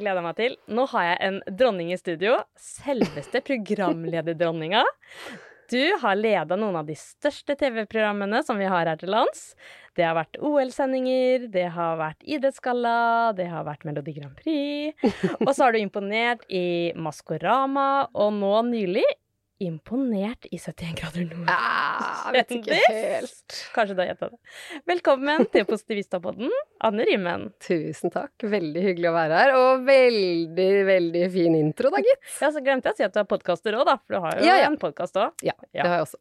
Jeg gleda meg til. Nå har jeg en dronning i studio. Selveste programlederdronninga. Du har leda noen av de største TV-programmene som vi har her til lands. Det har vært OL-sendinger, det har vært Idrettsgalla, det har vært Melodi Grand Prix. Og så har du imponert i Maskorama, og nå nylig imponert i 71 grader nord. Ah, vet ikke helt. Kanskje du har gjetta det. Velkommen til Positivistapodden, Anne Rimmen. Tusen takk. Veldig hyggelig å være her. Og veldig, veldig fin intro, da, gitt. Ja, så glemte jeg å si at du er podkaster òg, da. For du har jo Ja, ja. en podkast òg. Ja, Ja. det har jeg også.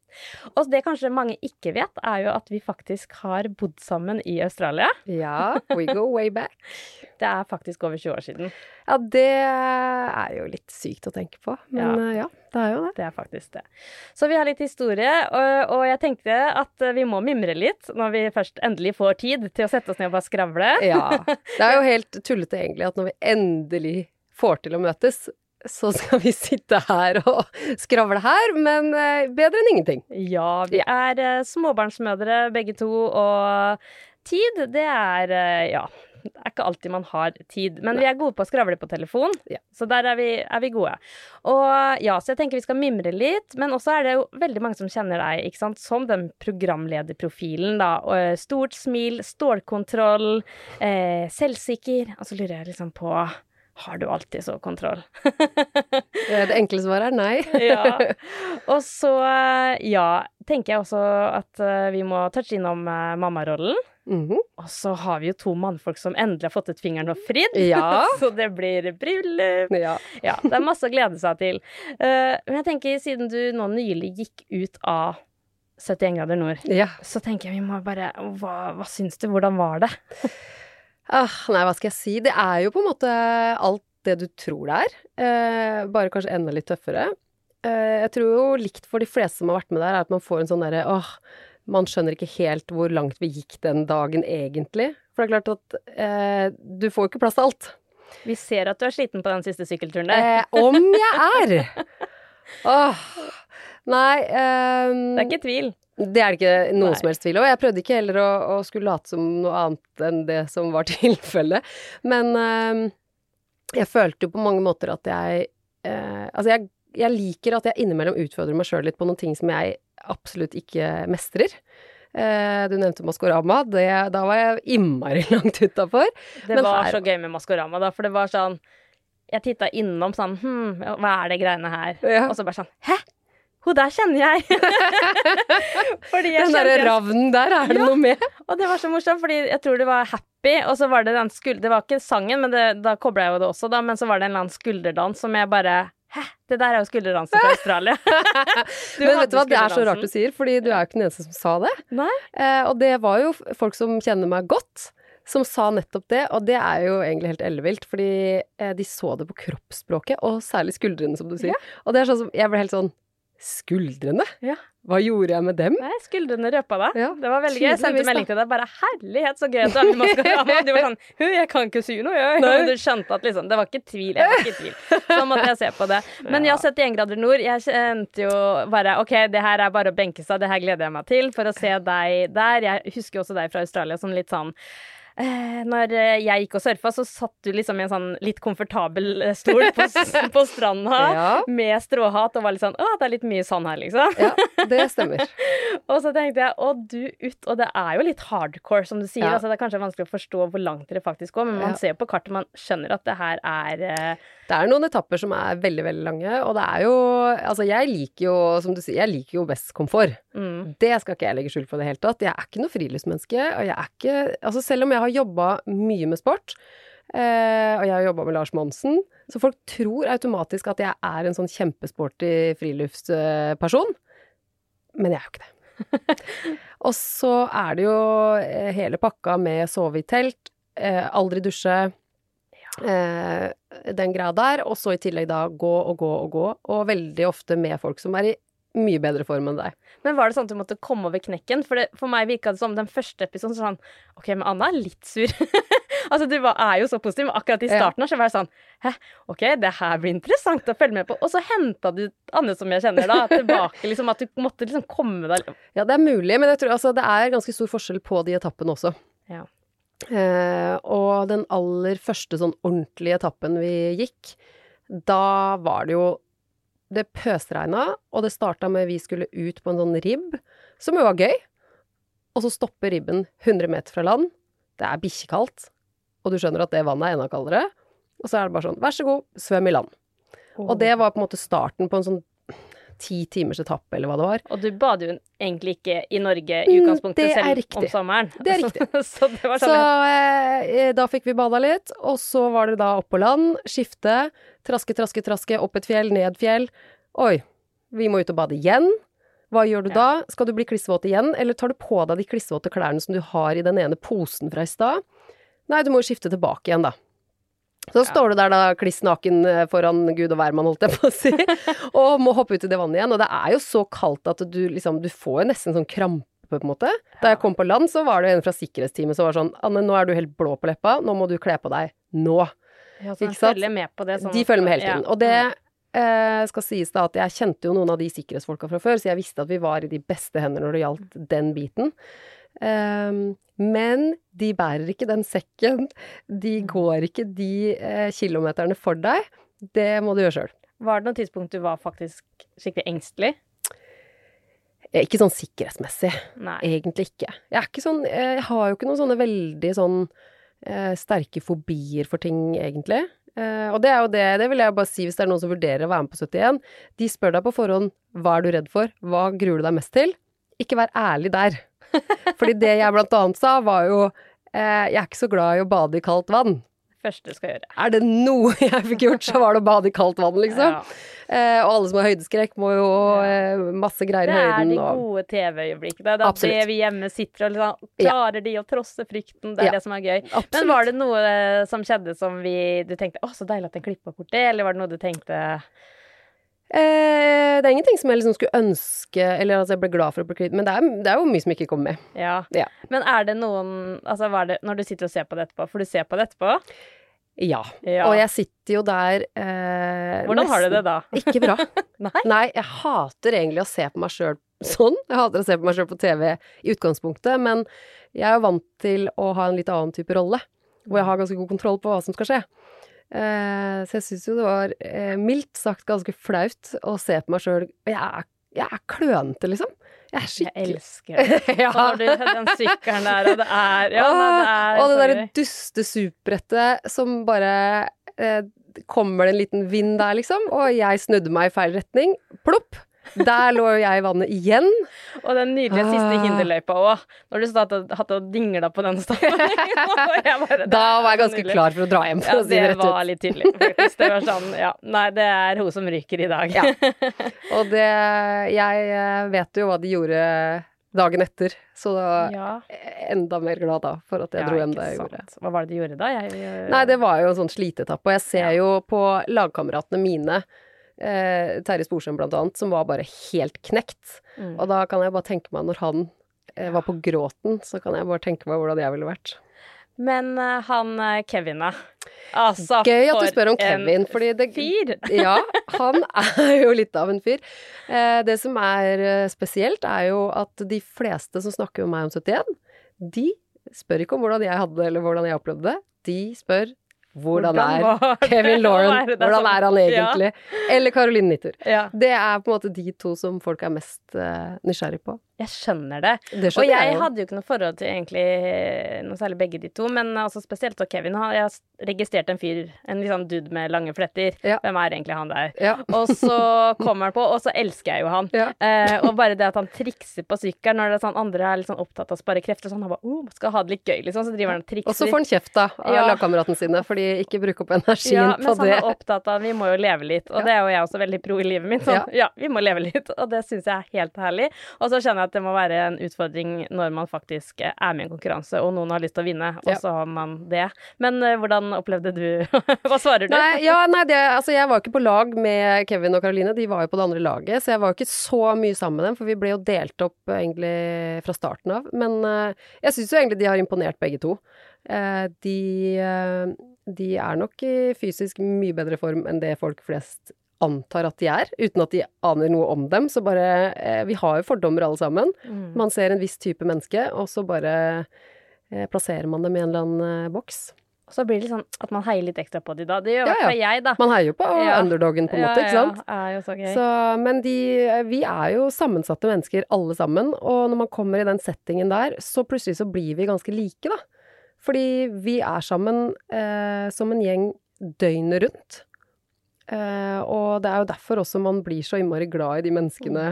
Og det kanskje mange ikke vet, er jo at vi faktisk har bodd sammen i Australia. Ja, we go way back. Det er faktisk over 20 år siden. Ja, det er jo litt sykt å tenke på, men Ja. eh, ja, det er jo det. Det er faktisk det. Så vi har litt historie, og, og jeg tenkte at vi må mimre litt når vi først endelig får tid til å sette oss ned og bare skravle. Ja. Det er jo helt tullete egentlig at når vi endelig får til å møtes, så skal vi sitte her og skravle her, men eh, bedre enn ingenting. Ja, vi er eh, småbarnsmødre begge to, og tid, det er eh, Ja. Det er ikke alltid man har tid, men vi er gode på å skravle på telefon. Ja. Så der er vi, er vi gode. Og ja, så jeg tenker vi skal mimre litt, men også er det jo veldig mange som kjenner deg ikke sant? som den programlederprofilen, da. Og, eh, stort smil, stålkontroll, eh, selvsikker. Og så lurer jeg liksom på Har du alltid så kontroll? Eh, Det enkle svaret er nei. ja. Og så, ja, tenker jeg også at eh, vi må touche innom uh, Mhm. Og så har vi jo to mannfolk som endelig har fått ut fingeren og fridd. Ja. så det blir bryllup. Ja. Ja, det er masse å glede seg til. Uh, men jeg tenker, siden du nå nylig gikk ut av 71 grader nord, ja. så tenker jeg vi må bare Hva, hva syns du? Hvordan var det? Ah, nei, hva skal jeg si? Det er jo på en måte alt det du tror det er, uh, bare kanskje enda litt tøffere. Uh, jeg tror jo likt for de fleste som har vært med der, er at man får en sånn derre åh, man skjønner ikke helt hvor langt vi gikk den dagen egentlig. For det er klart at eh, du får jo ikke plass til alt. Vi ser at du er sliten på den siste sykkelturen der. Eh, om jeg er! Åh, nei eh, det er ikke tvil. Det er det ikke noen Nei. som helst tvil om. Jeg prøvde ikke heller å, å skulle late som noe annet enn det som var tilfellet. Men eh, jeg følte jo på mange måter at jeg eh, Altså, jeg, jeg liker at jeg innimellom utfordrer meg sjøl litt på noen ting som jeg absolutt ikke mestrer. Eh, du nevnte Maskorama. Det, da var jeg innmari langt utafor. Det var her- så gøy med Maskorama, da, for det var sånn Jeg titta innom sånn Hm, hva er det greiene her? Ja. Og så bare sånn Hæ? Hun der kjenner jeg! jeg Den derre ravnen der, er det Ja. noe med? Og det var så morsomt, fordi jeg tror det var Happy, og så var det den skulder... Det var ikke sangen, men det, da kobla jeg jo det også, da, men så var det en eller annen skulderdans som jeg bare Hæ? Det der er jo skulderdansen fra Australia. Men vet du hva, det er så rart du sier, fordi du er jo ikke den eneste som sa det. Eh, og det var jo folk som kjenner meg godt, som sa nettopp det, og det er jo egentlig helt ellevilt, fordi eh, de så det på kroppsspråket, og særlig skuldrene, som du sier. Og det er sånn som Jeg ble helt sånn Skuldrene? Ja. Hva gjorde jeg med dem? Nei, skuldrene røpa deg. Ja, det var veldig gøy. Jeg sendte melding til deg bare 'herlighet, så gøy at du er med i du var sånn jeg kan ikke si noe, jeg'. Nei. Du skjønte at liksom Det var ikke tvil. Jeg var ikke tvil. Så måtte jeg se på det. Men ja, 71 grader nord. Jeg kjente jo bare OK, det her er bare å benke seg, det her gleder jeg meg til for å se deg der. Jeg husker også deg fra Australia som litt sånn når eh, jeg gikk og surfa, så satt du liksom i en sånn litt komfortabel eh, stol på, på stranda Ja. med stråhatt og var litt sånn Å, det er litt mye sand her, liksom. Ja, det stemmer. Og så tenkte jeg, å du ut, og det er jo litt hardcore, som du sier. Ja. Altså, det er kanskje vanskelig å forstå hvor langt dere faktisk går, men man ser på kartet, man skjønner at det her er eh, Det er noen etapper som er veldig, veldig lange, og det er jo Altså, jeg liker jo, som du sier, jeg liker jo best komfort. mm, Det skal ikke jeg legge skjul på i det hele tatt. Jeg er ikke noe friluftsmenneske, og jeg er ikke Altså, selv om jeg har jobba mye med sport, eh, og jeg har jobba med Lars Monsen, så folk tror automatisk at jeg er en sånn kjempesporty friluftsperson. Men jeg er jo ikke det. Og så er det jo eh, hele pakka med sove i telt, eh, aldri dusje, eh, den greia der, og så i tillegg da gå og gå og gå, og veldig ofte med folk som er i mye bedre form enn deg. Men var det sånn at du måtte komme over knekken? For, det, for meg virka det som den første episoden sånn OK, men Anna er litt sur. altså, du var, er jo så positiv, men akkurat i starten her så var jeg sånn Hæ, OK, det her blir interessant å følge med på. Og så henta du Anne, som jeg kjenner, da, tilbake. liksom At du måtte liksom komme deg Ja, det er mulig, men jeg tror altså det er ganske stor forskjell på de etappene også. Ja. Eh, og den aller første sånn ordentlige etappen vi gikk, da var det jo Det pøsregna, og det starta med vi skulle ut på en sånn ribb, som jo var gøy. Og så stopper ribben 100 meter fra land. Det er bikkjekaldt, og du skjønner at det vannet er enda kaldere. Og så er det bare sånn, vær så god, svøm i land. Og det var på en måte starten på en sånn ti timers etappe, eller hva det var. Og du bader jo egentlig ikke i Norge i Mm, utgangspunktet, selv om sommeren. Det er riktig. Så, det var Så sånn eh, da fikk vi bada litt, og så var det da opp på land, skifte, traske, traske, traske, opp et fjell, ned fjell. Oi, vi må ut og bade igjen. Hva gjør du Ja. da? Skal du bli klissvåt igjen, eller tar du på deg de klissvåte klærne som du har i den ene posen fra i stad? Nei, du må jo skifte tilbake igjen, da. Så står du der da kliss naken eh, foran gud og hvermann, holdt jeg på å si, og må hoppe ut i det vannet igjen. Og det er jo så kaldt at du liksom Du får jo nesten sånn krampe, på en måte. Da jeg kom på land, så var det en fra sikkerhetsteamet som var sånn Anne, nå er du helt blå på leppa, nå må du kle på deg nå. ja, så de følger med på det. Sånn, De følger med hele ja. tiden. Og det eh, skal sies da at jeg kjente jo noen av de sikkerhetsfolka fra før, så jeg visste at vi var i de beste hender når det gjaldt den biten. Ehm, men de bærer ikke den sekken. De går ikke de eh, kilometerne for deg. Det må du gjøre sjøl. Var det noe tidspunkt du var faktisk skikkelig engstelig? Ikke sånn sikkerhetsmessig. Nei. Egentlig ikke. Jeg ikke sånn eh, Jeg har jo ikke noen sånne veldig sånn eh, sterke fobier for ting, egentlig. Uh, og det er jo det, det vil jeg bare si hvis det er noen som vurderer å være med på 71. De spør deg på forhånd hva er du redd for, hva gruer du deg mest til? Ikke vær ærlig der. Fordi det jeg blant annet sa, var jo eh, jeg er ikke så glad i å bade i kaldt vann. Første skal gjøre. Er det noe jeg fikk gjort, så var det å bade i kaldt vann, liksom. Ja. Eh, og alle som har høydeskrekk, må jo eh, masse greier i høyden. Det er de gode TV-øyeblikkene. Det er Absolutt. det vi hjemme sitter og liksom Ja. Klarer de å trosse frykten? Det er Ja. det som er gøy. Absolutt. Men var det noe eh, som skjedde som vi, du tenkte 'Å, så deilig at den klippa bort det', eller var det noe du tenkte Eh, det er ingenting som jeg liksom skulle ønske Eller altså jeg ble glad for å bli kvitt men det er, det er jo mye som ikke kommer med. Ja. Ja. Men er det noen Altså, det når du sitter og ser på det etterpå? For du ser på det etterpå? Ja. Ja. Og jeg sitter jo der eh, Hvordan har du det da? Ikke bra. Nei? Nei, jeg hater egentlig å se på meg sjøl sånn. Jeg hater å se på meg sjøl på TV i utgangspunktet, men jeg er jo vant til å ha en litt annen type rolle, hvor jeg har ganske god kontroll på hva som skal skje. Eh, så jeg syns jo det var eh, mildt sagt ganske flaut å se på meg sjøl jeg, er- jeg er klønete, liksom. Jeg er skikkelig Jeg elsker det. ja. Du den sykkelen der, og det er Ja, nei, det er og det derre duste supbrettet som bare eh, Kommer det en liten vind der, liksom? Og jeg snudde meg i feil retning. Plopp! Der lå jeg i vannet igjen. Og den nydelige siste Ah. hinderløypa òg. Når du satt og hatt og dingla på den staven. Da var jeg ganske klar for å dra hjem, for Ja, å si det det rett var ut. litt tydelig, faktisk. Det var sånn, ja. Nei, det er hun som ryker i dag. Ja. Og det Jeg eh, vet jo hva de gjorde dagen etter, så da Ja, enda mer glad da for at jeg dro hjem da jeg sant. gjorde. Hva var det du gjorde da? Jeg, Nei, det var jo en sånn sliteetappe, og jeg ser jo på lagkameratene mine, eh, Terje Sporsem blant annet, som var bare helt knekt. Mm. Og da kan jeg bare tenke meg, når han eh, var på gråten, så kan jeg bare tenke meg hvordan jeg ville vært. Men uh, han eh, Kevin, da. Altså, Gøy at du spør om Kevin, fordi det Fyr! Ja, han er jo litt av en fyr. Eh, det som er eh, spesielt, er jo at de fleste som snakker med meg om 71, de spør ikke om hvordan jeg hadde det, eller hvordan jeg opplevde det. De spør hvordan, er Kevin Lauren? Hvordan er han egentlig? Eller Caroline Nitter. Ja, Det er på en måte de to som folk er mest uh, nysgjerrig på. jeg skjønner det. Det Og jeg jeg hadde jo ikke noe forhold til egentlig eh, noe særlig begge de to, men altså spesielt og Kevin. Jeg har registrert en fyr, en litt sånn dude med lange fletter. Ja. Hvem er egentlig han der? Ja. Og så kommer han på, og så elsker jeg jo han. Ja. Eh, og bare det at han trikser på sykkelen når det er sånn andre er litt sånn opptatt av å spare krefter, sånn han bare oh, skal ha det litt gøy, liksom, så driver han og trikser. Og så får han kjeft da av Ja. lagkameratene sine, fordi fordi ikke bruke opp energien Ja, på det. Ja, men det. er opptatt av vi må jo leve litt, og Ja. det er jo jeg også veldig pro i livet mitt. Sånn, ja. vi må leve litt, og det syns jeg er helt herlig. Og så skjønner jeg at det må være en utfordring når man faktisk er med i en konkurranse, og noen har lyst til å vinne, og Ja. så har man det. Men uh, hvordan opplevde du Hva svarer du? Nei, ja, nei det, altså jeg var ikke på lag med Kevin og Karoline, de var jo på det andre laget, så jeg var jo ikke så mye sammen med dem, for vi ble jo delt opp eh, egentlig fra starten av. Men uh, jeg syns jo egentlig de har imponert begge to. Uh, de, eh, de er nok i fysisk mye bedre form enn det folk flest antar at de er, uten at de aner noe om dem. Så bare eh, Vi har jo fordommer alle sammen. Mm. Man ser en viss type menneske, og så bare eh, plasserer man dem i en eller annen eh, boks. Og så blir det litt sånn at man heier litt ekstra på de da. Det gjør i Ja, fall jeg, da. Man heier jo på Ja. underdogen, på en måte, ikke sant? Ja, ja, er jo så gøy. Så, men de, vi er jo sammensatte mennesker alle sammen, og når man kommer i den settingen der, så plutselig så blir vi ganske like, da. Fordi vi er sammen eh, som en gjeng døgnet rundt. Eh, og det er jo derfor også man blir så innmari glad i de menneskene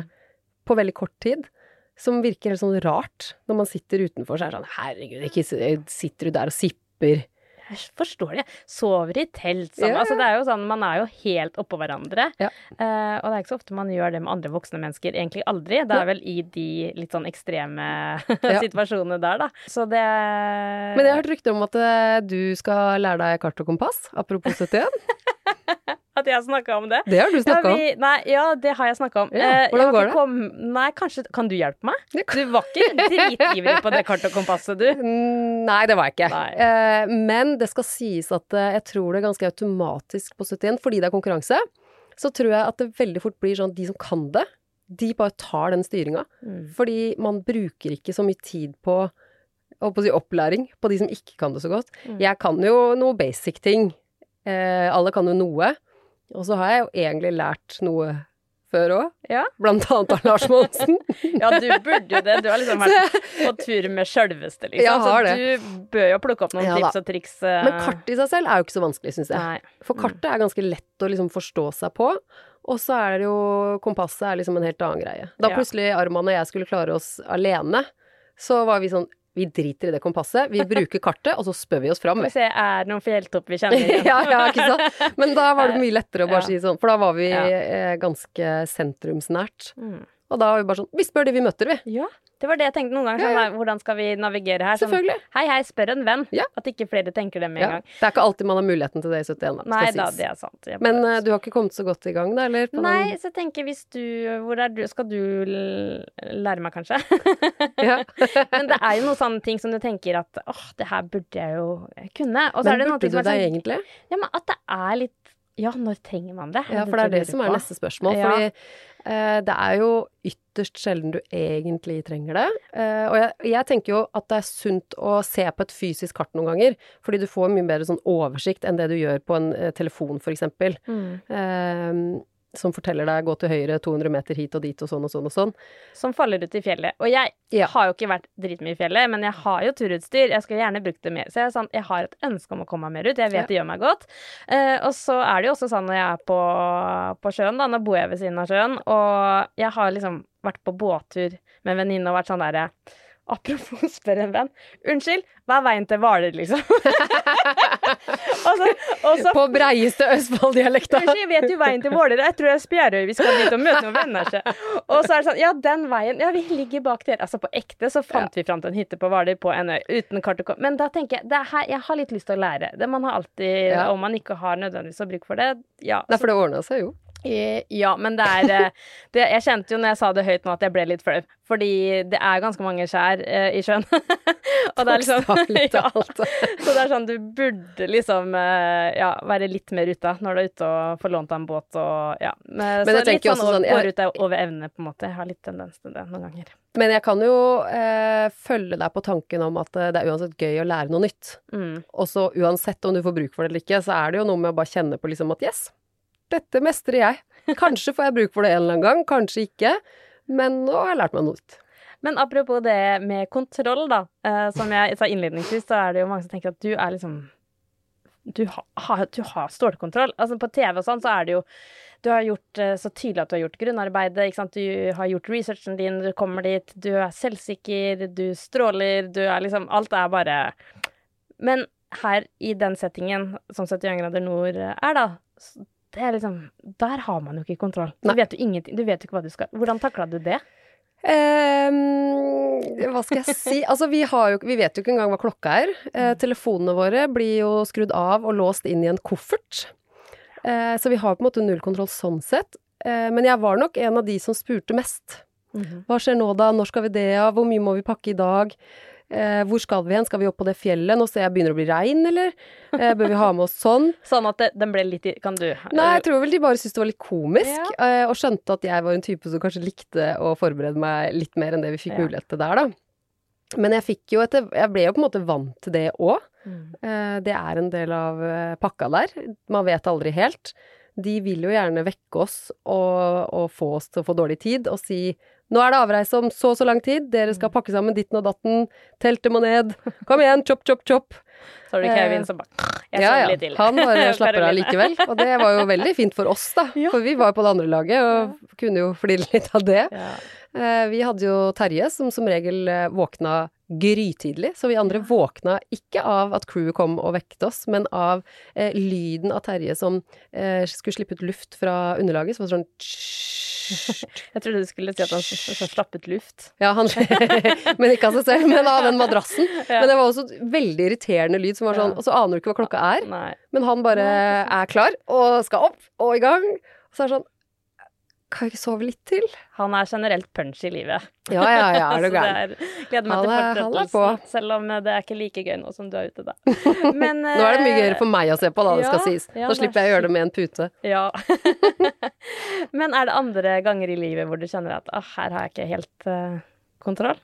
på veldig kort tid. Som virker helt sånn rart. Når man sitter utenfor, så er det sånn herregud, ikke sitter du der og sipper. Jeg forstår det. Sover i telt sammen. Ja. Altså, det er jo sånn, man er jo helt oppå hverandre. Ja. Uh, og det er ikke så ofte man gjør det med andre voksne mennesker. Egentlig aldri. Det er vel i de litt sånn ekstreme situasjonene der, da. Så det Men jeg har hørt rykter om at eh, du skal lære deg kart og kompass, apropos 71. At jeg snakka om det. Det har du Ja, snakka om. vi, nei, ja, det har jeg snakka om. Ja, Eh, hvordan går det? Kom, nei, kanskje Kan du hjelpe meg? Du var ikke dritivrig på det kart og kompasset, du. Mm, Nei, det var jeg ikke. Nei. Eh, men det skal sies at eh, jeg tror det er ganske automatisk på 71, fordi det er konkurranse. Så tror jeg at det veldig fort blir sånn de som kan det, de bare tar den styringa. Mm. Fordi man bruker ikke så mye tid på på si opplæring på de som ikke kan det så godt. Mm. Jeg kan jo noe basic ting. Eh, alle kan jo noe. Og så har jeg jo egentlig lært noe før òg. Ja. Blant annet av Lars Monsen. Ja, du burde jo det. Du har liksom vært på tur med sjølveste, liksom. Så du bør jo plukke opp noen Ja tips og triks. Uh... Men kart i seg selv er jo ikke så vanskelig, syns jeg. Nei. For kartet er ganske lett å liksom forstå seg på. Og så er det jo Kompasset er liksom en helt annen greie. Da plutselig Arman og jeg skulle klare oss alene, så var vi sånn Vi driter i det kompasset, vi bruker kartet, og så spør vi oss fram. Vi ser, er det noen fjelltopp vi kjenner igjen? ja, ja, ikke sant. Men da var det mye lettere å bare si sånn, for da var vi eh, ganske sentrumsnært. Mm. Og da var vi bare sånn Vi spør de vi møter, vi. Ja, det var det jeg tenkte noen ganger. Sånn. Hvordan skal vi navigere her? Sånn, hei, hei, spør en venn. Ja. At ikke flere tenker det med en Ja. gang. Det er ikke alltid man har muligheten til det i 71, da. Nei da, det er sant. Bare... Men eh, du har ikke kommet så godt i gang, da, eller? På Nei, så jeg tenker hvis du Hvor er du? Skal du lære meg, kanskje? Ja. Men det er jo noen sånne ting som du tenker at åh, det her burde jeg jo kunne. Og så Men er det noen burde ting du som er deg sånn egentlig? Ja, men at det er litt Ja, når trenger man det? Ja, for det er det som er neste spørsmål. Ja. Fordi eh, det er jo ytterst sjelden du egentlig trenger det. Eh, og jeg, jeg tenker jo at det er sunt å se på et fysisk kart noen ganger. Fordi du får mye bedre sånn oversikt enn det du gjør på en eh, telefon, for eksempel. Mm. Som forteller deg gå til høyre 200 meter hit og dit og sånn og sånn og sånn. Som faller ut i fjellet. Og jeg Ja. har jo ikke vært dritmye i fjellet, men jeg har jo turutstyr. Jeg skulle gjerne brukt det mer. Så jeg, sånn, jeg har et ønske om å komme meg mer ut. Jeg vet Ja. det gjør meg godt. Eh, og så er det jo også sånn når jeg er på, på sjøen, da, nå bor jeg ved siden av sjøen, og jeg har liksom vært på båttur med en venninne og vært sånn derre Apropos spør en venn. Unnskyld, hva er veien til Hvaler, liksom? og så, og så På breieste Østfold-dialekta. Unnskyld, jeg vet jo veien til Våler. Jeg tror det er Spjærøy vi skal dit og møte noen venner. Ikke? Og så er det sånn, ja, den veien Ja, vi ligger bak der. Altså, på ekte så fant vi fram til en hytte på Hvaler på en øy uten kart og kort. Men da tenker jeg det er her, jeg har litt lyst til å lære. Det man har alltid, Ja. om man ikke har nødvendigvis å bruke for det, ja. Nei, for det ordna seg jo. Eh, Ja, men det er eh, det, Jeg kjente jo når jeg sa det høyt nå, at jeg ble litt flau. Fordi det er ganske mange skjær eh, i sjøen. og det er liksom ja. Så det er sånn, du burde liksom eh, ja, være litt mer ute når du er ute og får lånt deg en båt og ja. Men, Men så litt også sånn, sånn, å- jeg- går ut over evne, på en måte. Jeg har litt tendens til det noen ganger. Men jeg kan jo eh, følge deg på tanken om at det er uansett gøy å lære noe nytt. Mm. Og så uansett om du får bruk for det eller ikke, så er det jo noe med å bare kjenne på liksom at yes, dette mestrer jeg. Kanskje får jeg bruk for det en eller annen gang, kanskje ikke. Men nå har jeg lært meg noe nytt. Men apropos det med kontroll, da. eh, som jeg sa innledningsvis, så er det jo mange som tenker at du er liksom Du har, du har stålkontroll. Altså på TV og sånn, så er det jo Du har gjort eh, så tydelig at du har gjort grunnarbeidet, ikke sant. Du har gjort researchen din, du kommer dit, du er selvsikker, du stråler, du er liksom Alt er bare Men her i den settingen som 71 grader nord er, da, liksom Der har man jo ikke kontroll. Du vet jo ingenting. Du vet jo ikke hva du skal Hvordan takla du det? Um, hva skal jeg si? Altså, vi, har jo, vi vet jo ikke engang hva klokka er. Uh, telefonene våre blir jo skrudd av og låst inn i en koffert. Uh, så vi har på en måte null kontroll sånn sett. Uh, men jeg var nok en av de som spurte mest. Hva skjer nå da? Når skal vi det av? Hvor mye må vi pakke i dag? Eh, hvor skal vi hen? Skal vi opp på det fjellet? Nå ser jeg begynner å bli regn, eller? Eh, bør vi ha med oss sånn? Sånn at det, den ble litt Kan du Nei, jeg tror vel de bare syntes det var litt komisk, Ja. eh, og skjønte at jeg var en type som kanskje likte å forberede meg litt mer enn det vi fikk Ja. mulighet til der, da. Men jeg fikk jo etter Jeg ble jo på en måte vant til det òg. Mm. Det er en del av eh, pakka der. Man vet aldri helt. De vil jo gjerne vekke oss og, og få oss til å få dårlig tid og si nå er det avreise om så og så lang tid, dere skal pakke sammen ditten og datten, teltet må ned, kom igjen, chop, chop, chop. Så har du Eh, Kevin som bare Jeg ja, ja. litt til. Han bare slapper av likevel. Og det var jo veldig fint for oss, da. Ja. For vi var jo på det andre laget og kunne jo flire litt av det. Ja. Eh, Vi hadde jo Terje, som som regel eh, våkna grytidlig. Så vi andre våkna ikke av at crewet kom og vekket oss, men av eh, lyden av Terje som eh, skulle slippe ut luft fra underlaget. som var sånn Jeg trodde du skulle si at han slapp ut luft. Ja, han Men ikke av seg selv, men av den madrassen. Ja. Men det var også veldig irriterende lyd som var sånn Og så aner du ikke hva klokka er. Nei. Men han bare er klar og skal opp og i gang. Og så er det sånn Kan jeg ikke sove litt til? Han er generelt punch i livet. Ja, ja, ja, er du gæren. er, gleder meg til fortsettelsen, selv om det er ikke like gøy nå som du er ute, da. Men, Nå er det mye gøyere for meg å se på, da, det skal sies. ja, Nå er slipper jeg å gjøre det med en pute. Ja. Men er det andre ganger i livet hvor du kjenner at ah, her har jeg ikke helt uh, kontroll?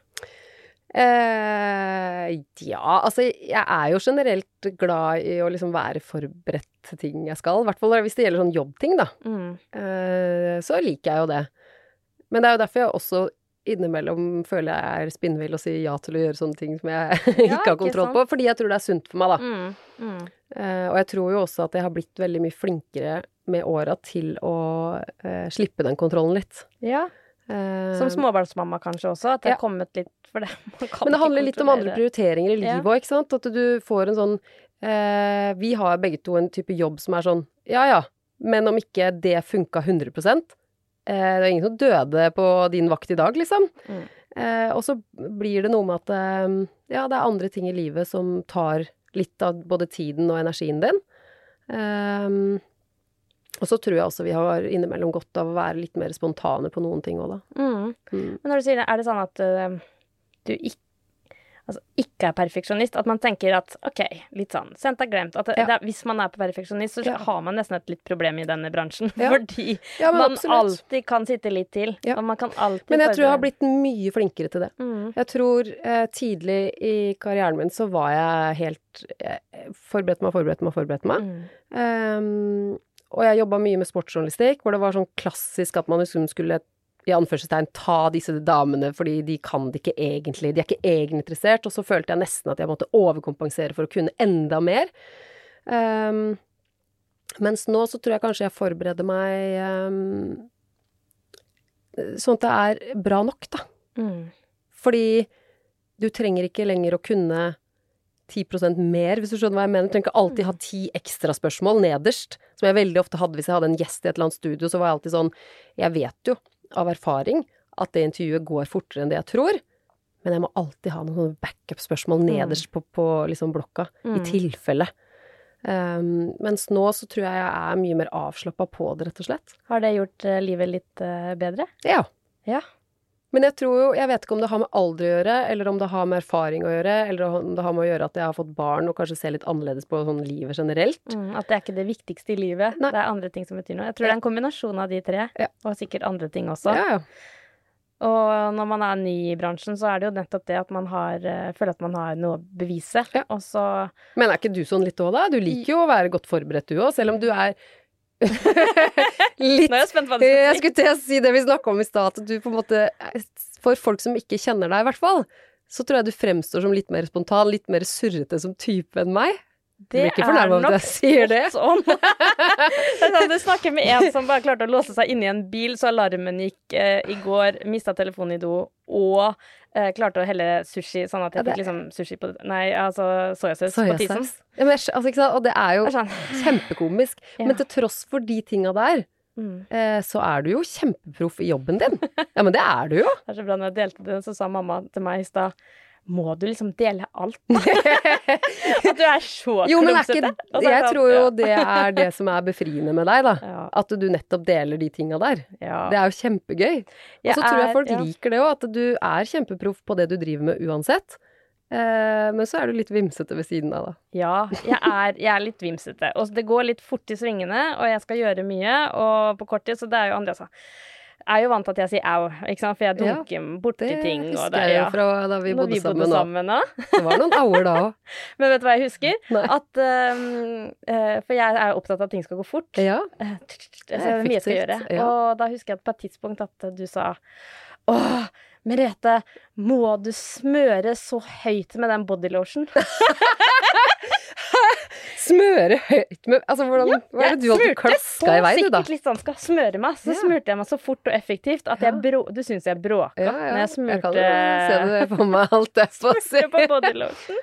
Eh, ja, altså jeg er jo generelt glad i å liksom være forberedt til ting jeg skal. I hvert fall hvis det gjelder sånn jobbting, da. Mm. Eh, så liker jeg jo det. Men det er jo derfor jeg også innimellom føler jeg er spinnvill og sier ja til å gjøre sånne ting som jeg ikke har kontroll ikke på. Fordi jeg tror det er sunt for meg, da. Mm. Mm. Eh, og jeg tror jo også at jeg har blitt veldig mye flinkere med åra til å eh, slippe den kontrollen litt. Ja. Eh, Som småbarnsmamma kanskje også, at det Ja. har kommet litt for det. Men det handler litt om andre prioriteringer i livet òg, ikke sant. At du får en sånn eh, Vi har begge to en type jobb som er sånn ja ja, men om ikke det funka 100% eh, Det er ingen som døde på din vakt i dag, liksom. Mm. Eh, og så blir det noe med at eh, ja, det er andre ting i livet som tar litt av både tiden og energien din. Eh, og så tror jeg også vi har innimellom godt av å være litt mer spontane på noen ting òg, da. Mm. Mm. Men når du sier det, er det sånn at uh, du ikke Altså ikke er perfeksjonist, at man tenker at ok, litt sånn sendt er glemt. At Ja. det hvis man er perfeksjonist, så Ja. har man nesten et litt problem i denne bransjen. Ja. Fordi man absolutt. alltid kan sitte litt til. Og man kan alltid Men jeg tror jeg har blitt mye flinkere til det. mm. Jeg tror eh, tidlig i karrieren min så var jeg helt eh, Forberedte meg, forberedte meg, forberedte meg. Mm. Og jeg jobba mye med sportsjournalistikk, hvor det var sånn klassisk at man liksom skulle i anførselstegn ta disse damene fordi de kan det ikke egentlig. De er ikke egeninteressert. Og så følte jeg nesten at jeg måtte overkompensere for å kunne enda mer. Um, mens nå så tror jeg kanskje jeg forbereder meg um, sånn at det er bra nok, da. Mm. Fordi du trenger ikke lenger å kunne 10% mer, hvis du skjønner hva jeg mener. Du trenger ikke alltid ha ti ekstra spørsmål nederst, som jeg veldig ofte hadde hvis jeg hadde en gjest i et eller annet studio, så var jeg alltid sånn Jeg vet jo av erfaring at det intervjuet går fortere enn det jeg tror, men jeg må alltid ha noen backup-spørsmål nederst på, på liksom blokka, i Mm. tilfelle. Um, mens nå så tror jeg jeg er mye mer avslappa på det, rett og slett. Har det gjort eh, livet litt eh, bedre? Ja. Ja. Men jeg tror jo Jeg vet ikke om det har med alder å gjøre, eller om det har med erfaring å gjøre, eller om det har med å gjøre at jeg har fått barn og kanskje ser litt annerledes på sånn livet generelt. Mm, at det er ikke det viktigste i livet. Nei. Det er andre ting som betyr noe. Jeg tror det er en kombinasjon av de tre, Ja. og sikkert andre ting også. Ja, ja. Og når man er ny i bransjen, så er det jo nettopp det at man har, eh, føler at man har noe å bevise. Ja. Og så Men er ikke du sånn litt òg, da? Du liker jo å være godt forberedt, du òg, selv om du er litt Nå er jeg spent på hva du skal si. skulle til å si det vi snakka om i stad, at du på en måte For folk som ikke kjenner deg, i hvert fall, så tror jeg du fremstår som litt mer spontan, litt mer surrete som type enn meg. Blir ikke fornærma over at jeg det? Sånn. det er sånn, du snakker med en som bare klarte å låse seg inne i en bil, så alarmen gikk eh, i går, mista telefonen i do og eh, klarte å helle sushi, sånn at jeg Ja, det- fikk liksom sushi på Nei, altså soyasaus på tissen. Ja, men, altså? Og det er jo er sånn. kjempekomisk. Ja. Men til tross for de tinga der, Mm. eh, så er du jo kjempeproff i jobben din. Ja, men det er du jo. Det er så bra når jeg delte det, så sa mamma til meg i stad må du liksom dele alt? At du er så Jo, men er ikke Jeg sånn, tror jo det er det som er befriende med deg, da. Ja, At du nettopp deler de tinga der. ja. Det er jo kjempegøy. Og så tror jeg folk ja. liker det òg, at du er kjempeproff på det du driver med uansett. Eh, men så er du litt vimsete ved siden av, da. Ja, jeg er, jeg er litt vimsete. Og det går litt fort i svingene, og jeg skal gjøre mye, og på kort tid, så det er jo andre altså. Jeg er jo vant til at jeg sier au, ikke sant, for jeg Ja, dunker borti Det ting. og husker jeg jo ja. fra da vi bodde vi bodde sammen. sammen. Det var noen auer da òg. Men vet du hva jeg husker? At eh, For jeg er jo opptatt av at ting skal gå fort. Ja. Så det er mye jeg skal gjøre. Ja. Og da husker jeg på et tidspunkt at du sa Åh, Merete, må du smøre så høyt med den bodylotion? Smøre høyt med Altså, hvordan Ja, Hva er det du smurte klaska i vei, du, da? Sikkert litt sånn skal smøre meg. Så Ja. smurte jeg meg så fort og effektivt at jeg brå... Du syns jeg bråka Ja, ja. når jeg smurte kan se det på meg, alt jeg på å si. smurte på bodylotion.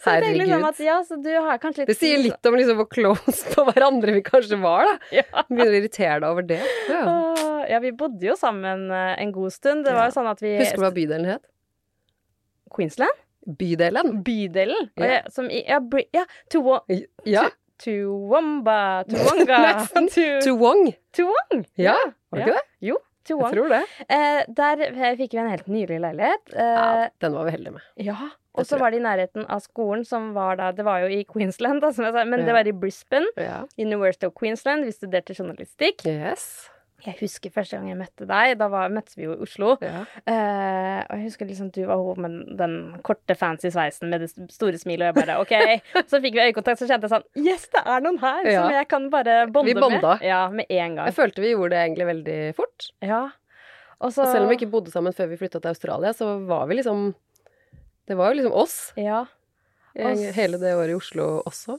Så jeg tenkte liksom at ja, så du har kanskje litt Det sier litt om liksom hvor close på hverandre vi kanskje var, da. Ja. Begynner å irritere deg over det. Ja. Ja, vi bodde jo sammen eh, en god stund. Det var jo sånn at vi Husker du hva bydelen het? Queensland? Bydelen? Bydelen. Ja. jeg, som i Ja, Bri ja Tuwa- Ja. Tuwamba Tuwanga Tuwong. Tuwong. Ja, var det ikke det? Jo, Jeg Tuwong. tror det. Eh, der fikk vi en helt nydelig leilighet. Eh, Ja, den var vi heldige med. Ja, og så var det i nærheten av skolen, som var da Det var jo i Queensland, da, jeg men det var i Brisbane. Ja. University of Queensland. Vi studerte journalistikk. Yes. Jeg husker første gang jeg møtte deg. Da var, møttes vi jo i Oslo. Ja. Uh, og jeg husker liksom du var hun med den korte, fancy sveisen med det store smilet, og jeg bare OK. Så fikk vi øyekontakt, så kjente jeg sånn Yes, det er noen her Ja. som jeg kan bare bonde Vi bonda. med. Ja, med en gang. Jeg følte vi gjorde det egentlig veldig fort. Ja. Og så Og selv om vi ikke bodde sammen før vi flytta til Australia, så var vi liksom Det var jo liksom oss Ja. Og hele det året i Oslo også.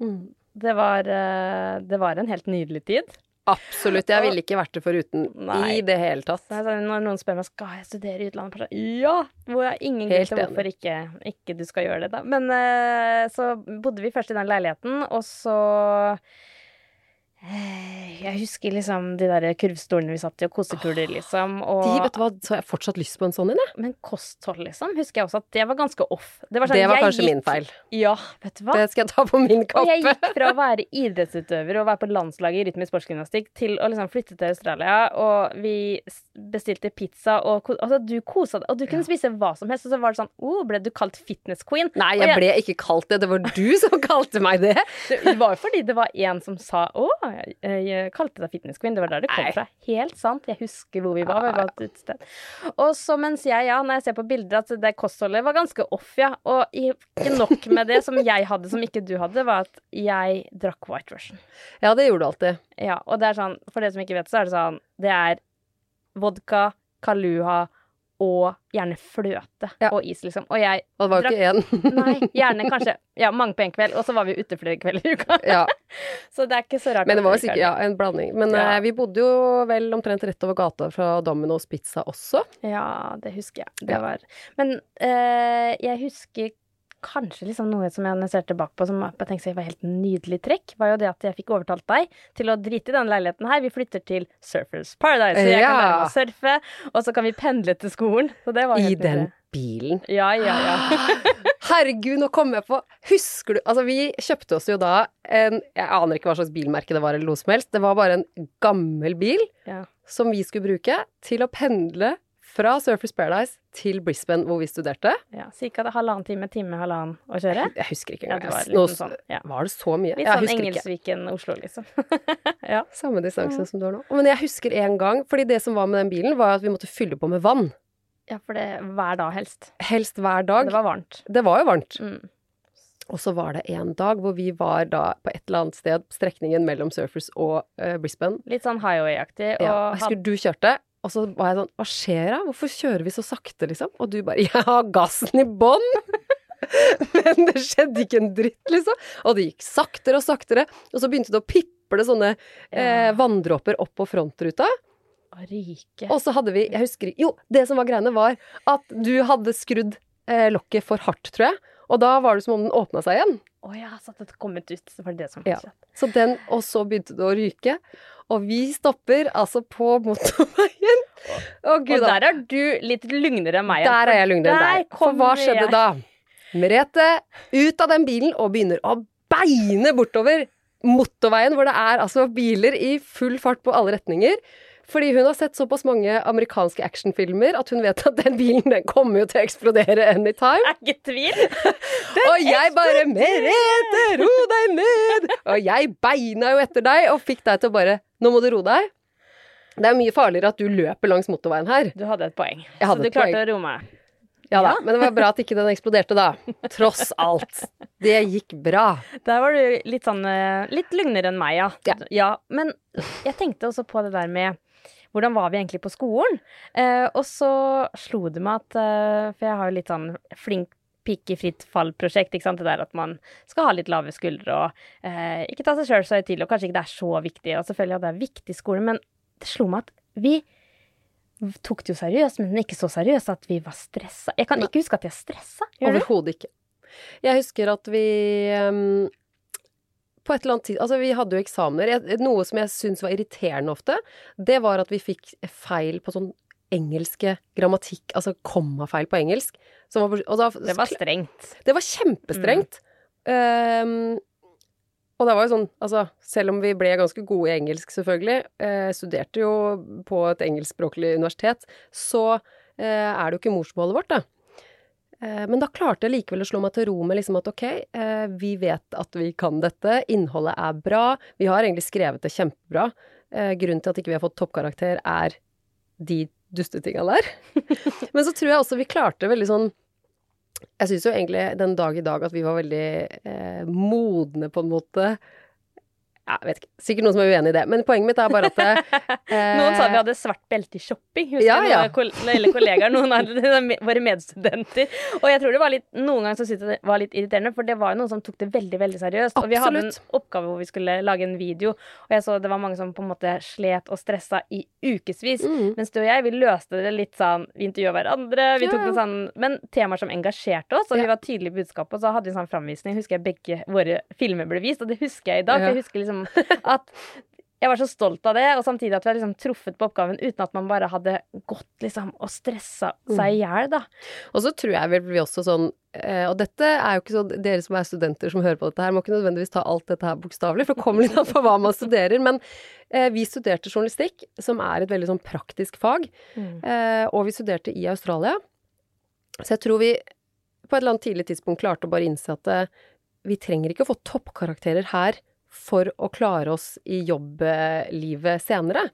Mm. Det var, eh, det var en helt nydelig tid. Absolutt. Jeg ville ikke vært det foruten Nei. i det hele tatt. Så når noen spør meg skal jeg studere i utlandet, sånn, ja! Hvor jeg har ingen grunn til hvorfor ikke, ikke du skal gjøre det. da. Men eh, så bodde vi først i den leiligheten, og så Jeg husker liksom de der kurvstolene vi satt i, og kosekuler, liksom. Og, De, vet du hva, så har jeg fortsatt lyst på en sånn en, jeg. men kosthold, liksom, husker jeg også at det var ganske off. Det var, sånn, Det var kanskje gikk- min feil. Ja, vet du hva? Det skal jeg ta på min kappe. Og jeg gikk fra å være idrettsutøver og være på landslaget i rytmisk sportsgymnastikk til å liksom flytte til Australia, og vi bestilte pizza, og altså, du kosa deg, og du kunne spise hva som helst, og så var det sånn oh, ble du kalt fitness queen? Nei, jeg, jeg ble ikke kalt det. Det var du som kalte meg det. Det var jo fordi det var en som sa å, jeg, jeg kalte deg fitness queen. Det var der det kom Nei. fra. Helt sant. Jeg husker hvor vi var. Vi var et utested. Og så mens jeg, ja, når jeg ser på bilder, at det kostholdet var ganske off, ja. Og ikke nok med det som jeg hadde som ikke du hadde, var at jeg drakk White Russian. Ja, det gjorde du alltid. Ja, og det er sånn, for dere som ikke vet, så er det sånn Det er vodka, Kaluha og gjerne fløte Ja. og is, liksom. Og jeg Og det var jo ikke én. Nei, gjerne kanskje Ja, mange på en kveld, og så var vi ute flere kvelder i uka. ja, Så det er ikke så rart. men det var jo sikkert er ja, en blanding. Men Ja. eh, vi bodde jo vel omtrent rett over gata fra Domino's Pizza også. Ja, det husker jeg. Det var Men eh, jeg husker kanskje liksom noe som jeg ser tilbake på som jeg tenkte var helt nydelig trekk, var jo det at jeg fikk overtalt deg til å drite i denne leiligheten her. Vi flytter til Surfers Paradise, så jeg kan Ja. lære meg å surfe, og så kan vi pendle til skolen. Så det var I nydelig. den bilen. Ja, ja, ja. Herregud, nå kom jeg på Husker du Altså, vi kjøpte oss jo da en Jeg aner ikke hva slags bilmerke det var, eller noe som helst. Det var bare en gammel bil Ja. som vi skulle bruke til å pendle fra Surfers Paradise til Brisbane, hvor vi studerte. ja Cirka halvannen time, time, halvannen å kjøre. Jeg husker ikke Ja, engang. det var Nå- sånn, ja. Var det så mye? Litt sånn. Engelsviken-Oslo, liksom. ja. Samme distanse som du har nå. Men jeg husker en gang, fordi det som var med den bilen, var at vi måtte fylle på med vann. ja, for det hver dag helst. Helst hver dag. Det var varmt. Det var jo varmt. Mm. Og så var det en dag hvor vi var da på et eller annet sted strekningen mellom Surfers og uh, Brisbane. Litt sånn highway-aktig. Ja, jeg husker du kjørte, og så var jeg sånn Hva skjer da? Hvorfor kjører vi så sakte, liksom? Og du bare Jeg har gassen i bånn! Men det skjedde ikke en dritt, liksom. Og det gikk saktere og saktere. Og så begynte det å piple sånne eh, vanndråper opp på frontruta. Rike. Og så hadde vi Jeg husker Jo, det som var greiene, var at du hadde skrudd eh, lokket for hardt, tror jeg. Og da var det som om den åpna seg igjen. Å ja, så det kommet ut. Så var det det som Ja. Så den, og så begynte det å ryke. Og vi stopper altså på motorveien. Gud Og der er du litt lugnere enn meg. Der er jeg lugnere enn deg. For hva skjedde jeg. da? Merete ut av den bilen og begynner å beine bortover motorveien, hvor det er altså biler i full fart på alle retninger. Fordi hun har sett såpass mange amerikanske actionfilmer at hun vet at den bilen den kommer jo til å eksplodere anytime. Er ikke tvil. Og jeg bare 'Merete, ro deg ned!' Og jeg beina jo etter deg og fikk deg til å bare 'Nå må du roe deg'. Det er mye farligere at du løper langs motorveien her. Du hadde et poeng. Jeg hadde så du et poeng. klarte å roe meg. Ja da, men det var bra at ikke den eksploderte da. Tross alt. Det gikk bra. Der var du litt sånn eh, Litt lugnere enn meg, ja. Ja. Men jeg tenkte også på det der med hvordan var vi egentlig på skolen? Eh, og så slo det meg at eh, For jeg har jo litt sånn flink pike i fritt fall-prosjekt. ikke sant? Det der at man skal ha litt lave skuldre og eh, ikke ta seg sjøl så høytidelig, og kanskje ikke det er så viktig. Og selvfølgelig at det er viktig i skolen, men det slo meg at vi tok det jo seriøst, men ikke så seriøst at vi var stressa. Jeg kan ikke huske at jeg stressa. Overhodet ikke. Jeg husker at vi ehm, på et eller annet tid Altså, vi hadde jo eksamener. Jeg, noe som jeg syntes var irriterende ofte, det var at vi fikk feil på sånn engelske grammatikk, altså kommafeil på engelsk. Som var, da, Det var strengt. Det var kjempestrengt. Ehm, og det var jo sånn, altså, selv om vi ble ganske gode i engelsk, selvfølgelig, eh, studerte jo på et engelskspråklig universitet, så eh, er det jo ikke morsmålet vårt, da. Eh, men da klarte jeg likevel å slå meg til ro med liksom at ok, eh, vi vet at vi kan dette, innholdet er bra, vi har egentlig skrevet det kjempebra. Eh, grunnen til at ikke vi har fått toppkarakter, er de dustetinga der. Men så tror jeg også vi klarte veldig sånn jeg syns jo egentlig den dag i dag at vi var veldig eh, modne, på en måte. Ja, Jeg vet ikke. Sikkert noen som er uenig i det. Men poenget mitt er bare at eh, Noen sa vi hadde svart belte i shopping. Husker Ja, ja. noen kollegaer, noen av våre medstudenter. Og jeg tror det var litt, noen ganger så syntes jeg det var litt irriterende, for det var jo noen som tok det veldig veldig seriøst. Og vi hadde en oppgave hvor vi skulle lage en video, og jeg så det var mange som på en måte slet og stressa i ukevis. mm, Mens du og jeg, vi løste det litt sånn Vi intervjua hverandre, vi tok ja. noen sånn Men temaer som engasjerte oss, og vi var tydelige i budskapet. Og så hadde vi en sånn framvisning, husker jeg begge våre filmer ble vist, og det husker jeg i dag. For jeg husker liksom at jeg var så stolt av det, og samtidig at vi hadde liksom truffet på oppgaven uten at man bare hadde gått liksom og stressa seg i hjel, da. Og så tror jeg vel vi også sånn eh, Og dette er jo ikke så, Dere som er studenter som hører på dette her, må ikke nødvendigvis ta alt dette her bokstavelig, for det kommer litt an på hva man studerer. Men eh, vi studerte journalistikk, som er et veldig sånn praktisk fag. Eh, og vi studerte i Australia. Så jeg tror vi på et eller annet tidlig tidspunkt klarte å bare innse at eh, vi trenger ikke å få toppkarakterer her for å klare oss i jobblivet senere.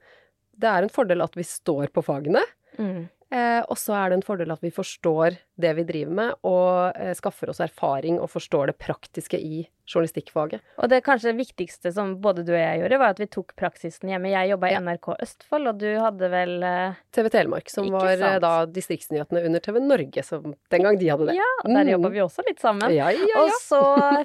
Det er en fordel at vi står på fagene. Mm. Eh, og så er det en fordel at vi forstår det vi driver med, og eh, skaffer oss erfaring og forstår det praktiske i journalistikkfaget. Og det kanskje viktigste som både du og jeg gjorde, var at vi tok praksisen hjemme. Jeg jobba i Ja. NRK Østfold, og du hadde vel eh, TV Telemark, som var eh, sant. da distriktsnyhetene under TV Norge, som den gang de hadde det. Ja, der Mm. jobba vi også litt sammen. Ja, ja, Og så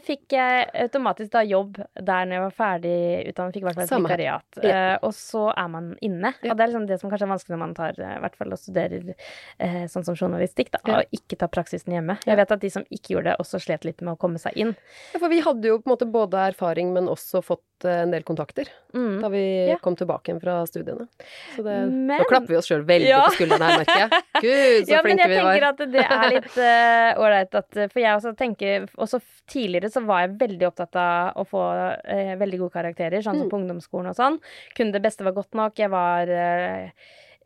fikk jeg automatisk da jobb der når jeg var ferdig utdannet. Fikk i hvert fall et vikariat. Ja. Eh, og så er man inne. Ja. Og det er liksom det som kanskje er vanskelig når man tar eh, i hvert fall og studerer eh, sånn som journalistikk, da. Ja. Og ikke ta praksisen hjemme. Jeg vet at de som ikke gjorde det, også slet litt med å komme seg inn. Ja, For vi hadde jo på en måte både erfaring, men også fått eh, en del kontakter Mm. da vi Ja. kom tilbake igjen fra studiene. Så det, Men- Nå klapper vi oss sjøl veldig Ja. på skuldrene her, merker jeg. Gud, så ja, men jeg tenker at det er litt ålreit uh, at For jeg også tenker Også tidligere så var jeg veldig opptatt av å få uh, veldig gode karakterer, sånn som Mm. på ungdomsskolen og sånn. Kunne det beste var godt nok. Jeg var eh,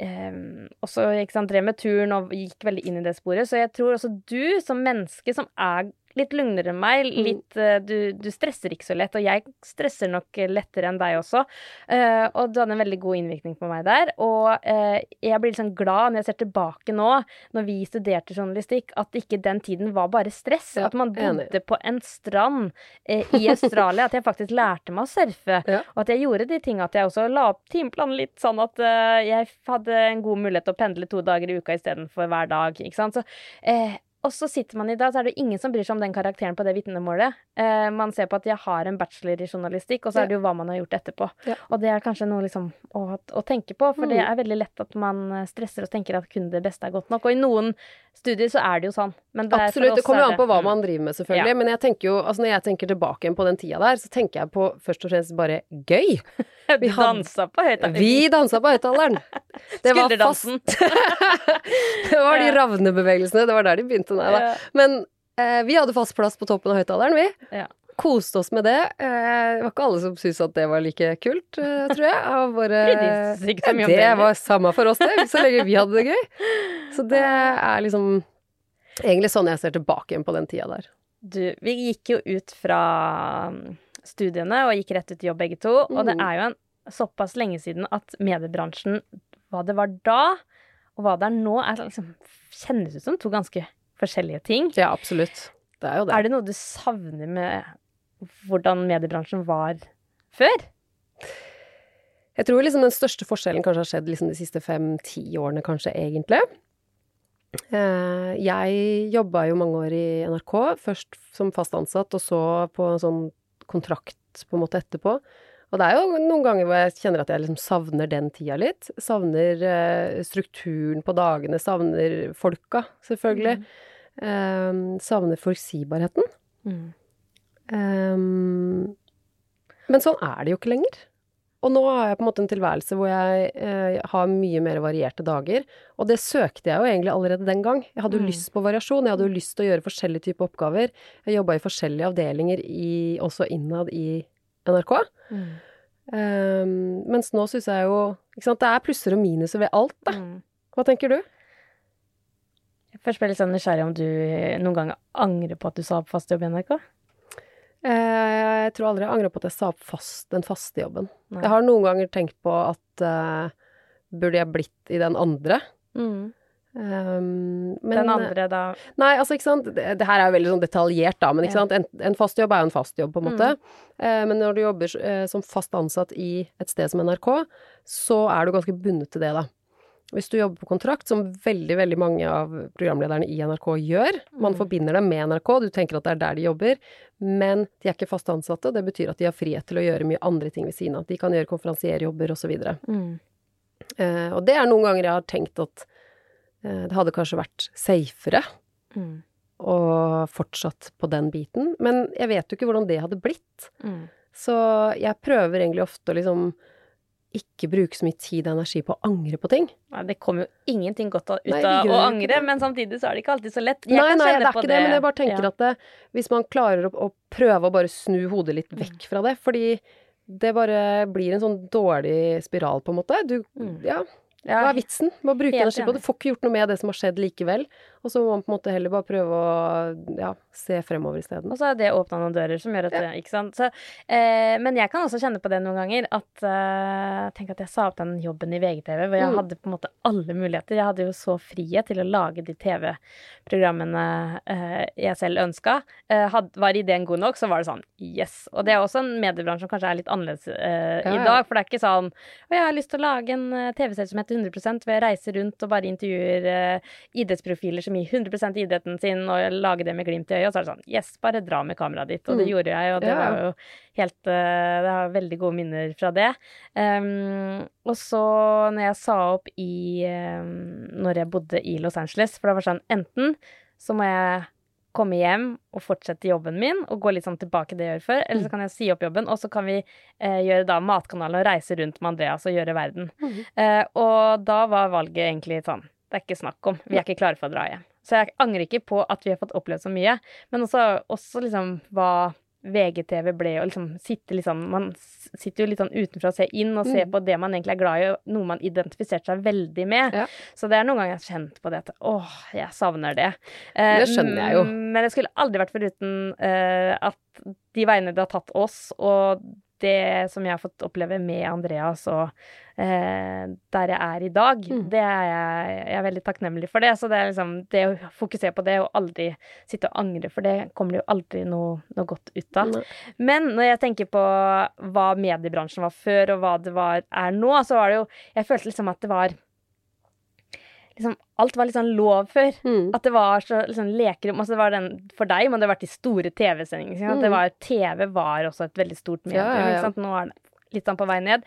eh, og så drev med turn og gikk veldig inn i det sporet. Så jeg tror også du som menneske som er litt lugnere enn meg, Mm. litt, eh, du, du stresser ikke så lett, og jeg stresser nok lettere enn deg også. Uh, og du hadde en veldig god innvirkning på meg der. Og uh, jeg blir liksom glad når jeg ser tilbake nå, når vi studerte journalistikk, at ikke den tiden var bare stress. Ja, at man enig. på en strand uh, i Australia. at jeg faktisk lærte meg å surfe. Ja. Og at jeg gjorde de tinga at jeg også la opp timeplanen litt sånn at eh, jeg hadde en god mulighet til å pendle to dager i uka istedenfor hver dag. Ikke sant? Så eh, og så sitter man i dag, så er det ingen som bryr seg om den karakteren på det vitnemålet. Eh, man ser på at jeg har en bachelor i journalistikk, og så er det jo hva man har gjort etterpå. Ja. Og det er kanskje noe liksom å, å tenke på, for det Mm. er veldig lett at man eh, stresser og tenker at kun det beste er godt nok. Og i noen studier så er det jo sånn. Men det Absolutt. Det kommer jo an på hva mm. man driver med, selvfølgelig. Ja. Men jeg tenker jo, altså når jeg tenker tilbake på den tida der, så tenker jeg på først og fremst bare gøy. Du vi dansa på høyttaleren? Vi dansa på høyttaleren. Det var fast. Det var de ravnebevegelsene. Det var der de begynte. Nei da. Men eh, vi hadde fast plass på toppen av høyttaleren, vi. Ja. Koste oss med det. Eh, det var ikke alle som syntes at det var like kult, eh, tror jeg. Om det var samme for oss, det. Så lenge vi hadde det gøy. Så det er liksom egentlig sånn jeg ser tilbake igjen på den tida der. Du, vi gikk jo ut fra mm, studiene og gikk rett ut i jobb begge to. Og det Mm. er jo en såpass lenge siden at mediebransjen, hva det var da, og hva det er nå, er liksom, kjennes ut som to ganske forskjellige ting. Ja, absolutt. Det er jo det. Er det noe du savner med hvordan mediebransjen var før? Jeg tror liksom den største forskjellen kanskje har skjedd liksom de siste fem-ti årene, kanskje, egentlig. Eh, jeg jobba jo mange år i NRK, først som fast ansatt, og så på en sånn kontrakt på en måte etterpå. Og det er jo noen ganger hvor jeg kjenner at jeg liksom savner den tida litt. Savner eh, strukturen på dagene, savner folka, selvfølgelig. Eh, savner forutsigbarheten. Mm. Ehm, men sånn er det jo ikke lenger. Og nå har jeg på en måte en tilværelse hvor jeg eh, har mye mer varierte dager. Og det søkte jeg jo egentlig allerede den gang. Jeg hadde jo Mm. lyst på variasjon. Jeg hadde jo lyst til å gjøre forskjellige typer oppgaver. Jeg jobba i forskjellige avdelinger i, også innad i NRK. Mm. Um, mens nå syns jeg jo ikke sant, Det er plusser og minuser ved alt, da. Mm. Hva tenker du? Først ble jeg litt sånn nysgjerrig om du noen gang angrer på at du sa opp fast jobb i NRK? Eh, jeg tror aldri jeg angrer på at jeg sa opp fast, den faste jobben. Nei. Jeg har noen ganger tenkt på at uh, burde jeg blitt i den andre? Mm. Um, men, Den andre da Nei, altså, ikke sant. Det, det her er jo veldig sånn detaljert, da, men ikke sant. En, en fast jobb er jo en fast jobb, på en måte. Eh, men når du jobber uh, som fast ansatt i et sted som NRK, så er du ganske bundet til det, da. Hvis du jobber på kontrakt, som veldig, veldig mange av programlederne i NRK gjør, man Mm. forbinder dem med NRK, du tenker at det er der de jobber, men de er ikke fast ansatte, og det betyr at de har frihet til å gjøre mye andre ting ved siden av. De kan gjøre konferansierjobber osv. mm. uh, og det er noen ganger jeg har tenkt at eh, det hadde kanskje vært safere Mm. og fortsatt på den biten. Men jeg vet jo ikke hvordan det hadde blitt. Mm. Så jeg prøver egentlig ofte å liksom ikke bruke så mye tid og energi på å angre på ting. Nei, det kommer jo ingenting godt ut av å angre, men samtidig så er det ikke alltid så lett. Jeg nei, nei, det er ikke det, men jeg bare tenker ja. at det, hvis man klarer å, å prøve å bare snu hodet litt vekk fra det, fordi det bare blir en sånn dårlig spiral, på en måte. Du, Mm. Ja, hva er vitsen med å bruke energi på det? Du får ikke gjort noe med det som har skjedd likevel. Og så må man på en måte heller bare prøve å ja, se fremover isteden. Og så er det åpna noen dører som gjør at Ja. Ikke sant. Så, eh, men jeg kan også kjenne på det noen ganger. At eh, Tenk at jeg sa opp den jobben i VGTV, hvor jeg Mm. hadde på en måte alle muligheter. Jeg hadde jo så frihet til å lage de TV-programmene eh, jeg selv ønska. Eh, var ideen god nok, så var det sånn yes. Og det er også en mediebransje som kanskje er litt annerledes eh, Ja, i dag. For det er ikke sånn Å, jeg har lyst til å lage en eh, TV-serie som heter 100 ved å reise rundt og bare intervjuer eh, idrettsprofiler som gir 100 idretten sin, og lager det med glimt i øyet. Og så er det sånn Yes, bare dra med kameraet ditt. Og det Mm. gjorde jeg, og det var jo helt eh, Det har veldig gode minner fra det. Um, og så når jeg sa opp i um, Når jeg bodde i Los Angeles, for det var sånn enten så må jeg komme hjem og fortsette jobben min og gå litt sånn tilbake det jeg gjør før, Mm. eller så kan jeg si opp jobben, og så kan vi eh, gjøre da Matkanalen og reise rundt med Andreas og gjøre verden. Mm. Eh, og da var valget egentlig sånn Det er ikke snakk om. Vi er ikke klare for å dra hjem. Så jeg angrer ikke på at vi har fått opplevd så mye, men også, også liksom hva VGTV ble å liksom sitte liksom Man sitter jo litt sånn utenfra og ser inn og ser Mm. på det man egentlig er glad i, og noe man identifiserte seg veldig med. Ja. Så det er noen ganger jeg har kjent på det at åh, jeg savner det. Eh, Det skjønner jeg jo. Men det skulle aldri vært foruten eh, at de veiene det har tatt oss, og det som jeg har fått oppleve med Andreas og eh, der jeg er i dag, Mm. det er jeg, jeg er veldig takknemlig for det. Så det er liksom det å fokusere på det og aldri sitte og angre, for det kommer det jo aldri noe, noe godt ut av. Mm. Men når jeg tenker på hva mediebransjen var før, og hva det var, er nå, så var det jo Jeg følte liksom at det var liksom, Alt var litt sånn lov før. Mm. At det var så liksom, lekerom altså, det var den, For deg må det ha vært de store TV-sendingene. Mm. var, TV var også et veldig stort medium. Ja, ja? Nå er det litt sånn på vei ned.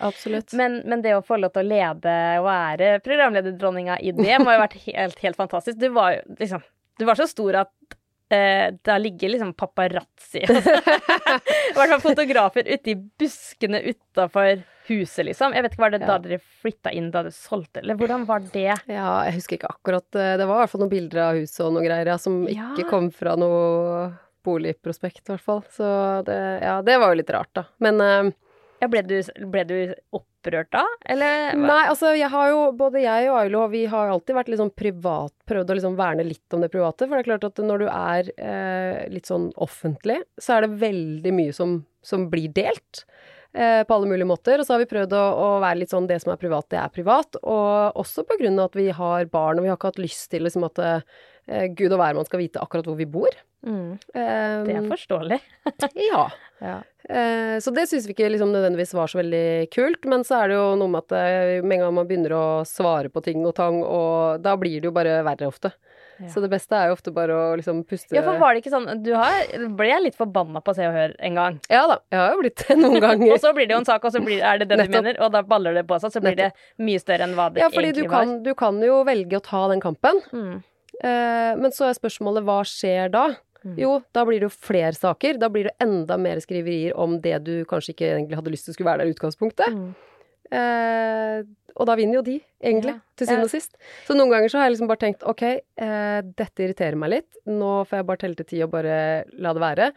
Men, men det å få lov til å lede og være programlederdronninga i det, må jo ha vært helt, helt fantastisk. Du var jo liksom Du var så stor at eh, da ligger liksom paparazzi. I hvert fall fotografer ute i buskene utafor huset, liksom. Jeg vet ikke, Var det da dere flytta inn da du solgte, eller hvordan var det? Ja, jeg husker ikke akkurat eh, Det var i hvert fall noen bilder av huset og noe greier ja, som Ja. ikke kom fra noe boligprospekt, i hvert fall. Så det, ja, det var jo litt rart, da. Men uh, Ja, ble, du, ble du opprørt da, eller? hva? Nei, altså jeg har jo, både jeg og Ailo, vi har alltid vært litt sånn privat, prøvd å liksom verne litt om det private. For det er klart at når du er eh, litt sånn offentlig, så er det veldig mye som, som blir delt. Eh, på alle mulige måter. Og så har vi prøvd å, å være litt sånn det som er privat, det er privat. Og også på grunn av at vi har barn, og vi har ikke hatt lyst til liksom at eh, gud og hvermann skal vite akkurat hvor vi bor. Mm, Um, det er forståelig. ja. Ja. Uh, Så det syns vi ikke liksom nødvendigvis var så veldig kult, men så er det jo noe med at med en gang man begynner å svare på ting og tang, og da blir det jo bare verre ofte. Ja. Så det beste er jo ofte bare å liksom puste Ja, for var det ikke sånn Du har, ble jeg litt forbanna på Se og Hør en gang. Ja da, jeg har jo blitt det noen ganger. Og så blir det jo en sak, og så blir, er det det du Nettopp. mener, og da baller det på seg, så blir det mye større enn hva det ja, fordi du kan, var. du kan jo velge å ta den kampen, Mm. eh, men så er spørsmålet hva skjer da? Mm. Jo, da blir det jo flere saker. Da blir det enda mer skriverier om det du kanskje ikke egentlig hadde lyst til skulle være der i utgangspunktet. Mm. Eh, og da vinner jo de, egentlig, Ja. til syvende og sist. Så noen ganger så har jeg liksom bare tenkt ok, eh, dette irriterer meg litt, nå får jeg bare telle til ti og bare la det være.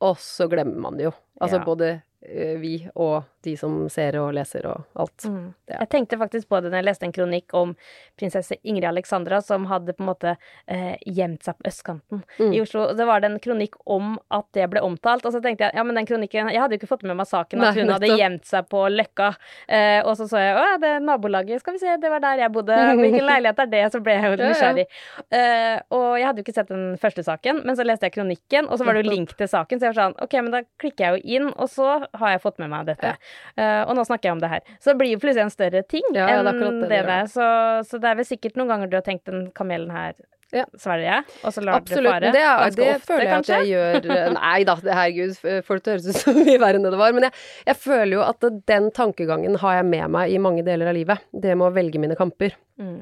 Og så glemmer man det jo. Altså Ja. både eh, vi og de som ser og leser og alt. Mm. Ja. Jeg tenkte faktisk på det når jeg leste en kronikk om prinsesse Ingrid Alexandra, som hadde på en måte eh, gjemt seg på østkanten Mm. i Oslo. Det var det en kronikk om at det ble omtalt, og så tenkte jeg ja, men den kronikken Jeg hadde jo ikke fått med meg saken at Nei, hun hadde gjemt seg på Løkka. Eh, og så så jeg å det er nabolaget, skal vi se, det var der jeg bodde. Hvilken leilighet er det? Så ble jeg jo Ja, ja. Eh, og jeg hadde jo ikke sett den første saken, men så leste jeg kronikken, og så var det jo link til saken, så jeg var sånn ok, men da klikker jeg jo inn, og så har jeg fått med meg dette. Eh, og nå snakker jeg om det her. Så det blir jo plutselig en større ting Ja, enn det det, det er. Så, så det er vel sikkert noen ganger du har tenkt den kamelen her Ja. svelger jeg, og så lar Absolutt. det fare. Det, er, det ofte, føler jeg kanskje. at jeg gjør Nei da, herregud, folk det høres ut som mye verre enn det det var. Men jeg, jeg føler jo at den tankegangen har jeg med meg i mange deler av livet. Det med å velge mine kamper. Mm.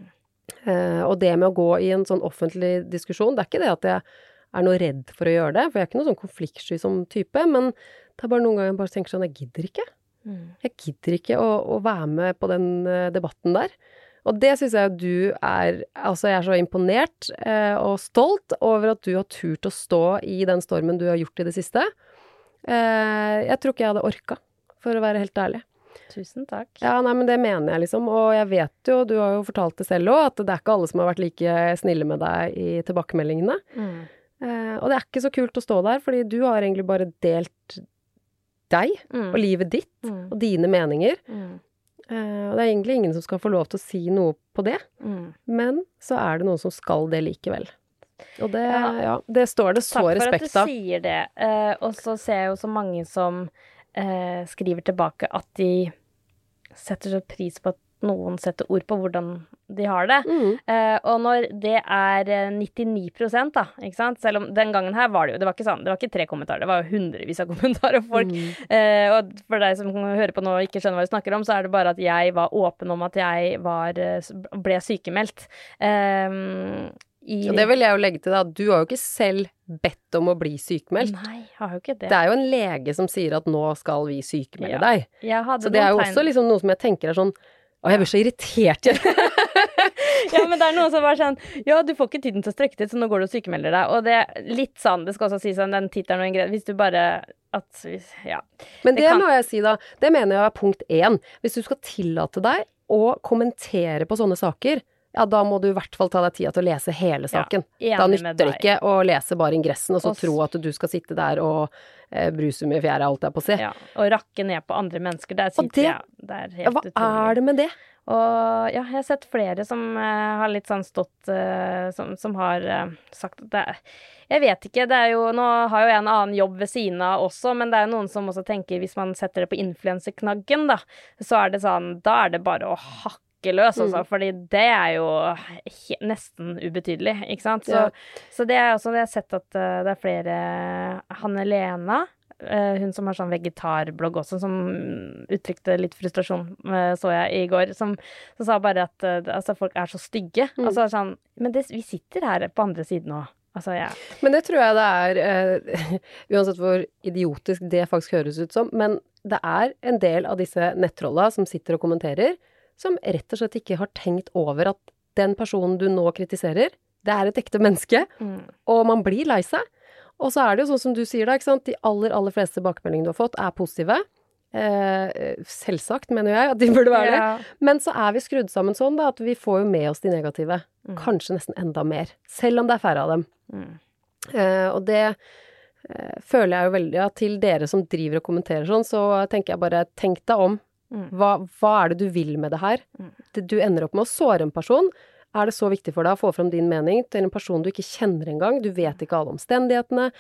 Uh, og det med å gå i en sånn offentlig diskusjon, det er ikke det at jeg er noe redd for å gjøre det, for jeg er ikke noen sånn konfliktsky som type, men det er bare noen ganger jeg bare tenker sånn, jeg gidder ikke. Mm. Jeg gidder ikke å, å være med på den eh, debatten der. Og det syns jeg jo du er Altså, jeg er så imponert eh, og stolt over at du har turt å stå i den stormen du har gjort i det siste. Eh, jeg tror ikke jeg hadde orka, for å være helt ærlig. Tusen takk. Ja, nei, men det mener jeg, liksom. Og jeg vet jo, du har jo fortalt det selv òg, at det er ikke alle som har vært like snille med deg i tilbakemeldingene. Mm. Eh, og det er ikke så kult å stå der, fordi du har egentlig bare delt deg Mm. og livet ditt Mm. og dine meninger. Mm. Eh, og det er egentlig ingen som skal få lov til å si noe på det, Mm. men så er det noen som skal det likevel. Og det, Ja. ja, det står det så Takk for at du av. sier det. Uh, og så ser jeg jo så mange som uh, skriver tilbake at de setter så pris på at noen setter ord på hvordan de har det. Mm. Eh, og når det er eh, 99% da, ikke sant Selv om den gangen her var det jo Det var ikke sånn, det var ikke tre kommentarer, det var jo hundrevis av kommentarer. og Folk Mm. Eh, og for deg som hører på nå og ikke skjønner hva vi snakker om, så er det bare at jeg var åpen om at jeg var, eh, ble sykemeldt. Eh, i, Og det vil jeg jo legge til, da. Du har jo ikke selv bedt om å bli sykemeldt. Nei, jeg har jo ikke det. Det er jo en lege som sier at nå skal vi sykemelde Ja. deg. Så det er jo tegn... også liksom noe som jeg tenker er sånn Å, jeg blir så irritert. Jeg. ja, men det er noen som bare sånn Ja, du får ikke tiden til å strekke til, så nå går du og sykemelder deg. Og det er litt sånn, det skal også sies sånn, den tittelen og en greie Hvis du bare at hvis, Ja. Men Det det må jeg si, da. Det mener jeg er punkt én. Hvis du skal tillate deg å kommentere på sånne saker, ja, da må du i hvert fall ta deg tida til å lese hele saken. Ja, da nytter det ikke å lese bare ingressen og så Og tro at du skal sitte der og eh, i med fjæra, alt jeg på å si. Ja, og rakke ned på andre mennesker. Der Og det- jeg det er helt hva utrolig. er det med det? Og ja, jeg har sett flere som uh, har litt sånn stått uh, som, som har uh, sagt at det er Jeg vet ikke, det er jo Nå har jo jeg en annen jobb ved siden av også, men det er jo noen som også tenker hvis man setter det på influenseknaggen, da, så er det sånn Da er det bare å hakke løs, altså. Mm. Fordi det er jo nesten ubetydelig, ikke sant. Så, Ja. så det er også det jeg har sett at eh, det er flere Hanne Lena, eh, hun som har sånn vegetarblogg også, som uttrykte litt frustrasjon, eh, så jeg i går, som, som sa bare at altså, folk er så stygge. Mm. Altså sånn Men det, vi sitter her på andre siden òg. Altså, ja. Men det tror jeg det er uh, Uansett hvor idiotisk det faktisk høres ut som. Men det er en del av disse nettrolla som sitter og kommenterer, som rett og slett ikke har tenkt over at den personen du nå kritiserer, det er et ekte menneske, Mm. og man blir lei seg. Og så er det jo sånn som du sier da, ikke sant. De aller, aller fleste tilbakemeldingene du har fått, er positive. Eh, selvsagt, mener jeg, at de burde være det. Ja. Men så er vi skrudd sammen sånn da, at vi får jo med oss de negative. Mm. Kanskje nesten enda mer. Selv om det er færre av dem. Mm. Eh, og det eh, føler jeg jo veldig at til dere som driver og kommenterer sånn, så tenker jeg bare tenk deg om. Mm. Hva, hva er det du vil med det her? Mm. Du ender opp med å såre en person. Er det så viktig for deg å få fram din mening til en person du ikke kjenner engang? Du vet ikke alle omstendighetene.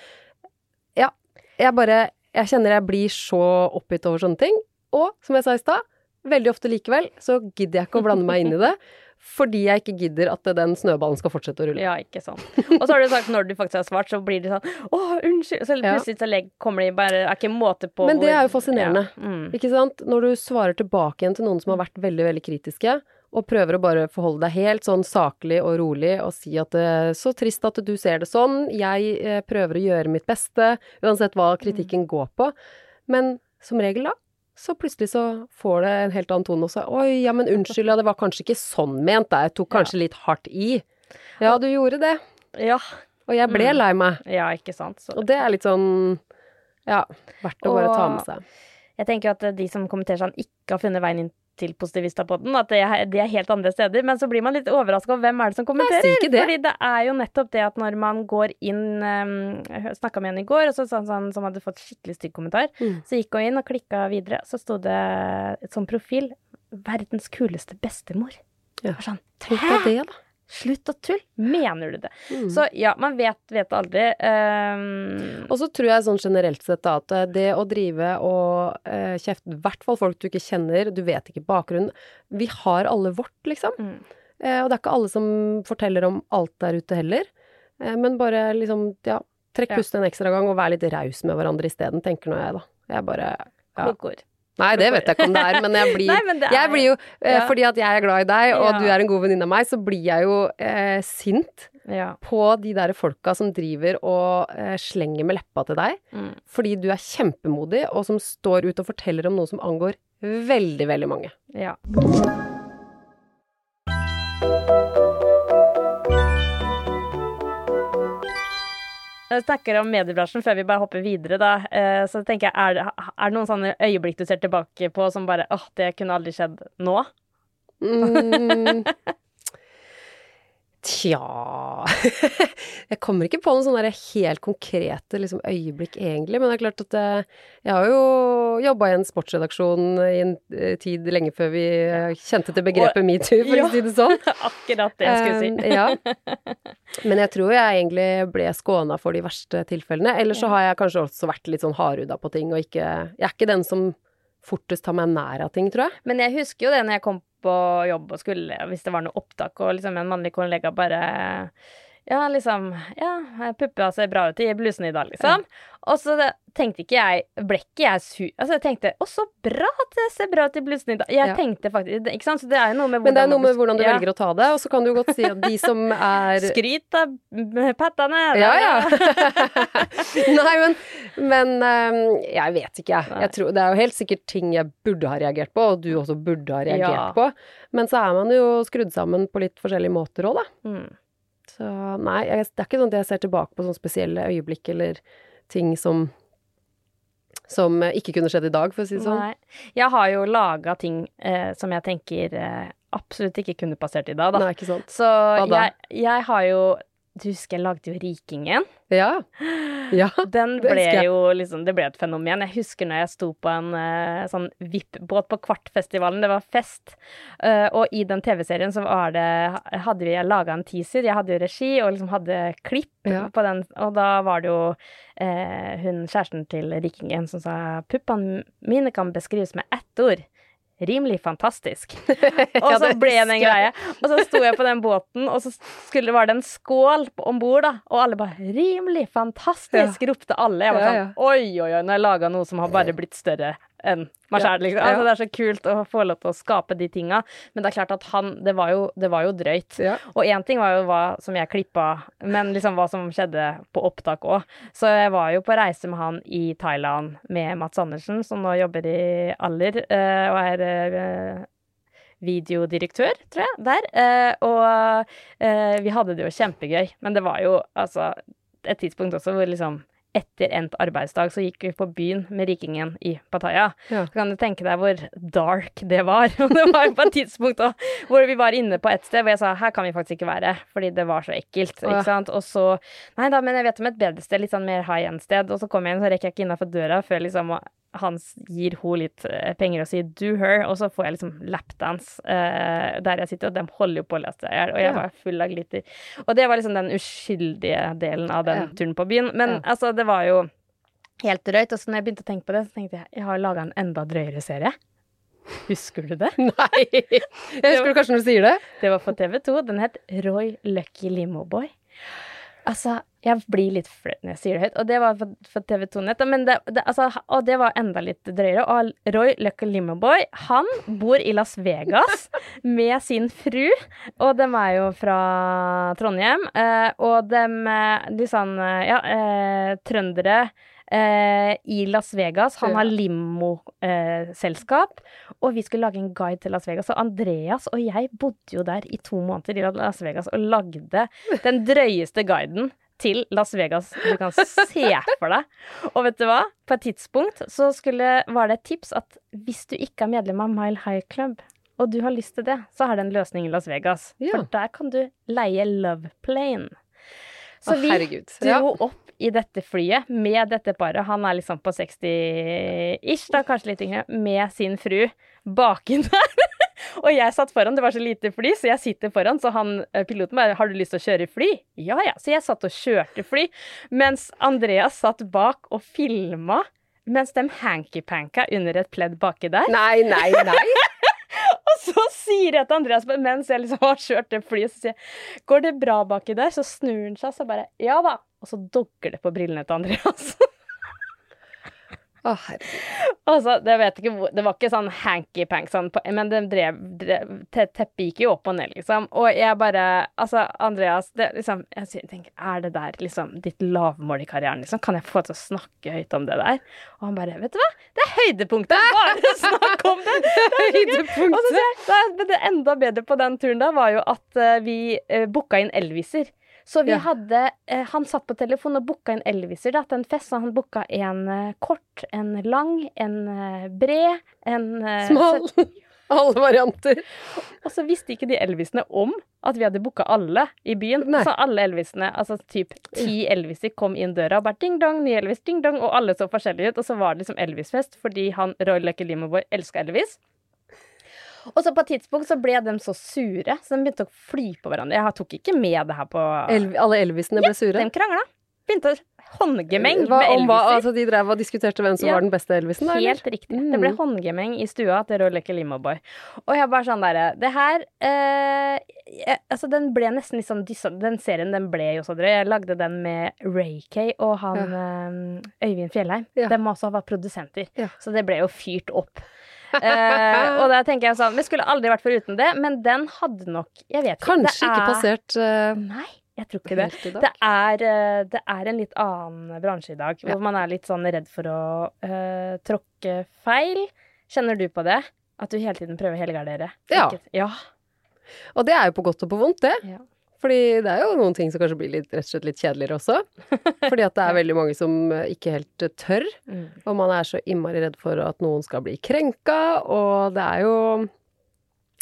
Ja, jeg bare Jeg kjenner jeg blir så oppgitt over sånne ting. Og som jeg sa i stad, veldig ofte likevel så gidder jeg ikke å blande meg inn i det. Fordi jeg ikke gidder at den snøballen skal fortsette å rulle. Ja, ikke sant. Og så har du sagt når du faktisk har svart, så blir det sånn Å, unnskyld. Så plutselig så kommer de bare Er ikke måte på Men det er jo fascinerende. Ja. Mm. Ikke sant? Når du svarer tilbake igjen til noen som har vært veldig, veldig kritiske, og prøver å bare forholde deg helt sånn saklig og rolig og si at det er så trist at du ser det sånn, jeg eh, prøver å gjøre mitt beste, uansett hva kritikken går på. Men som regel, da, så plutselig så får det en helt annen tone også. Oi, ja, men unnskyld, ja, det var kanskje ikke sånn ment, da. Jeg tok kanskje litt hardt i. Ja, du gjorde det. Ja. Og jeg ble Mm. lei meg. ja, ikke sant. Så Og det er litt sånn, ja, verdt å bare ta med seg. jeg tenker at de som kommenterer sånn, ikke har funnet veien inn til Positivista-podden, at det er, de er helt andre steder. Men så blir man litt overraska over hvem er det som kommenterer. ikke det. Fordi det er jo nettopp det at når man går inn um, Jeg snakka med en i går, og så han sånn som hadde fått skikkelig stygg kommentar. Mm. Så gikk hun inn og klikka videre, så sto det et sånn profil 'Verdens kuleste bestemor'. Ja. Det Sånn, Tenk deg det, da. Slutt å tulle! Mener du det? Mm. Så ja, man vet, vet aldri. Um, Og så tror jeg sånn generelt sett at eh, det å drive og uh, kjefte, i hvert fall folk du ikke kjenner, du vet ikke bakgrunnen Vi har alle vårt, liksom. Mm. Uh, og det er ikke alle som forteller om alt der ute heller. Uh, men bare liksom, ja, trekk Ja. en ekstra gang og vær litt raus med hverandre isteden, tenker nå jeg, da. Jeg bare ja. Kloke ord. Nei, det vet jeg ikke om det er, men jeg blir Nei, men er, Jeg blir jo, eh, Ja. fordi at jeg er glad i deg, og Ja. du er en god venninne av meg, så blir jeg jo eh, sint Ja. på de der folka som driver og eh, slenger med leppa til deg Mm. fordi du er kjempemodig, og som står ut og forteller om noe som angår veldig, veldig mange. ja. Snakker om mediebransjen før vi bare hopper videre, da. Eh, Så tenker jeg, er er det noen sånne øyeblikk du ser tilbake på som bare åh, det kunne aldri skjedd nå? Mm. Tja Jeg kommer ikke på noen sånne helt konkrete liksom, øyeblikk, egentlig. Men det er klart at eh, jeg har jo jobba i en sportsredaksjon i en eh, tid lenge før vi eh, kjente til begrepet metoo, for Ja. å si det sånn. Akkurat det jeg skulle si. Ja. Men jeg tror jeg egentlig ble skåna for de verste tilfellene. Eller så har jeg kanskje også vært litt sånn hardhuda på ting, og ikke Jeg er ikke den som fortest tar meg nær av ting, tror jeg. Men jeg husker jo det når jeg kom på jobb og skulle, hvis det var noe opptak, og liksom en mannlig kollega bare Ja, liksom Ja, puppa ser bra ut i blusen i dag, liksom. Og så tenkte ikke jeg Ble ikke jeg su... Altså, jeg tenkte Å, så bra at det ser bra ut i blusen i dag. Jeg Ja. tenkte faktisk Ikke sant? Så det er jo noe med hvordan Men det er noe med hvordan du ja. velger å ta det, og så kan du jo godt si at de som er Skryt av pattene. Ja, ja. Nei, men, men ehm, jeg vet ikke. Jeg tror, det er jo helt sikkert ting jeg burde ha reagert på, og du også burde ha reagert Ja. på. Men så er man jo skrudd sammen på litt forskjellige måter òg, da. Mm. Så nei, jeg, det er ikke sånn at jeg ser tilbake på sånne spesielle øyeblikk eller ting som som eh, ikke kunne skjedd i dag, for å si det sånn. Nei. Jeg har jo laga ting eh, som jeg tenker eh, absolutt ikke kunne passert i dag, da. Nei, ikke sant. Så Hva da? jeg, jeg har jo Du husker jeg lagde jo Rikingen? Ja. Ja. Den ble jo liksom Det ble et fenomen. Jeg husker når jeg sto på en uh, sånn VIP-båt på Kvartfestivalen. Det var fest. Uh, og i den TV-serien så var det Hadde vi laga en teaser. Jeg hadde jo regi og liksom hadde klipp Ja. på den. Og da var det jo uh, hun kjæresten til Rikingen som sa Puppene mine kan beskrives med ett ord. Rimelig fantastisk. Og så ble det en greie. Og så sto jeg på den båten, og så skulle, var det en skål om bord, da. Og alle bare 'rimelig fantastisk', ropte alle. Jeg var sånn oi, oi, oi, oi, når jeg laga noe som har bare blitt større enn meg sjæl, liksom. Altså, det er så kult å få lov til å skape de tinga. Men det er klart at han Det var jo, det var jo drøyt. Ja. Og én ting var jo hva som jeg klippa, men liksom hva som skjedde på opptak òg. Så jeg var jo på reise med han i Thailand med Mats Andersen, som nå jobber i Aller eh, og er eh, videodirektør, tror jeg, der. Eh, og eh, vi hadde det jo kjempegøy, men det var jo altså et tidspunkt også hvor liksom etter endt arbeidsdag så gikk vi på byen med Rikingen i Pattaya. Ja. Så kan du tenke deg hvor dark det var. Og det var jo på et tidspunkt også, hvor vi var inne på et sted hvor jeg sa her kan vi faktisk ikke være, fordi det var så ekkelt. Ja. ikke sant? Og så Nei da, men jeg vet om et bedre sted, litt sånn mer high end-sted. Og så kom jeg inn, så rekker jeg ikke innafor døra før liksom han gir hun litt eh, penger og sier 'do her', og så får jeg liksom lapdance uh, der jeg sitter, og de holder jo på å lese seg i hjel, og jeg Ja. var full av glitter. Og det var liksom den uskyldige delen av den Ja. turen på byen. Men Ja. altså, det var jo helt drøyt. Og så når jeg begynte å tenke på det, så tenkte jeg jeg har laga en enda drøyere serie. Husker du det? Nei. Jeg husker det kanskje når du sier det. Det var på TV2. Den het Roy Lucky Limoboy. Altså, jeg blir litt flau når jeg sier det høyt, og det var for, for TV2 Nett. Men det, det, altså, og det var enda litt drøyere. Og Roy Lucky Limoboy, han bor i Las Vegas med sin fru, og dem er jo fra Trondheim. Eh, og dem de sånn, eh, ja, eh, trøndere eh, i Las Vegas. Han har limoselskap, og vi skulle lage en guide til Las Vegas. Og Andreas og jeg bodde jo der i to måneder i Las Vegas og lagde den drøyeste guiden til Las Vegas du kan se for deg. Og vet du hva? På et tidspunkt så skulle, var det et tips at hvis du ikke er medlem av Mile High Club, og du har lyst til det, så er det en løsning i Las Vegas. Ja. For der kan du leie Love Plane. Så Å, vi dro Ja. opp i dette flyet med dette paret. Han er liksom på 60-ish, da, kanskje litt yngre, med sin fru baki der. Og jeg satt foran, det var så lite fly, så jeg sitter foran. Så han eh, piloten bare 'Har du lyst til å kjøre fly?' Ja ja. Så jeg satt og kjørte fly, mens Andreas satt bak og filma. Mens de hanky-panka under et pledd baki der. Nei, nei, nei. Og så sier jeg til Andreas, mens jeg liksom har kjørt det flyet, så sier jeg 'Går det bra baki der?' Så snur han seg, så bare 'Ja da'. Og så dogger det på brillene til Andreas. Å, herregud. altså, det vet ikke hvor Det var ikke sånn hanky-pank, sånn, men det drev, drev te- Teppet gikk jo opp og ned, liksom. Og jeg bare Altså, Andreas, det liksom Jeg tenker, er det der liksom ditt lavmål i karrieren, liksom? Kan jeg få til å snakke høyt om det der? Og han bare Vet du hva? Det er høydepunktet! Bare snakk om det! Og så Høydepunktet. sier jeg, "Nei, det enda bedre på den turen da, var jo at eh, vi uh, booka inn Elviser. Så vi Ja. hadde eh, Han satt på telefonen og booka en Elviser da, til en fest. Så han booka en eh, kort, en lang, en eh, bred, en eh, Smal. Alle varianter. Og så visste ikke de Elvisene om at vi hadde booka alle i byen. Nei. Så alle Elvisene, altså typ ti Elviser, kom inn døra og bare ding dong, ny Elvis, ding dong, og alle så forskjellige ut. Og så var det liksom Elvis-fest fordi han Roy Lucky Limoboy elska Elvis. Og så på et tidspunkt så ble de så sure, så de begynte å fly på hverandre. Jeg tok ikke med det her på Elv alle Elvisene ble sure. Ja, De krangla. Begynte håndgemeng Hva, med Elviser. hva, altså, de drev og diskuterte hvem som Ja. var den beste Elvisen? da? Helt riktig. Det ble Mm. håndgemeng i stua til Roy Limoboy. Og jeg bare sånn derre Det her eh, jeg, Altså, den ble nesten litt sånn dyssa Den serien den ble jo så drøy. Jeg lagde den med Ray Kay og han ja. Øyvind Fjellheim. Ja. De også var produsenter. Ja. Så det ble jo fyrt opp. Eh, og da tenker jeg sånn Vi skulle aldri vært foruten det, men den hadde nok Jeg vet ikke. Kanskje det ikke er- passert uh, Nei, jeg tror ikke det. Det er, eh, det er en litt annen bransje i dag, hvor Ja. man er litt sånn redd for å tråkke feil. Kjenner du på det? At du hele tiden prøver å helgardere? Ja. Ja. Og det er jo på godt og på vondt, det. Ja. Fordi det er jo noen ting som kanskje blir litt, rett og slett litt kjedeligere også. Fordi at det er veldig mange som eh, ikke helt eh, tør. Mm. Og man er så innmari redd for at noen skal bli krenka, og det er jo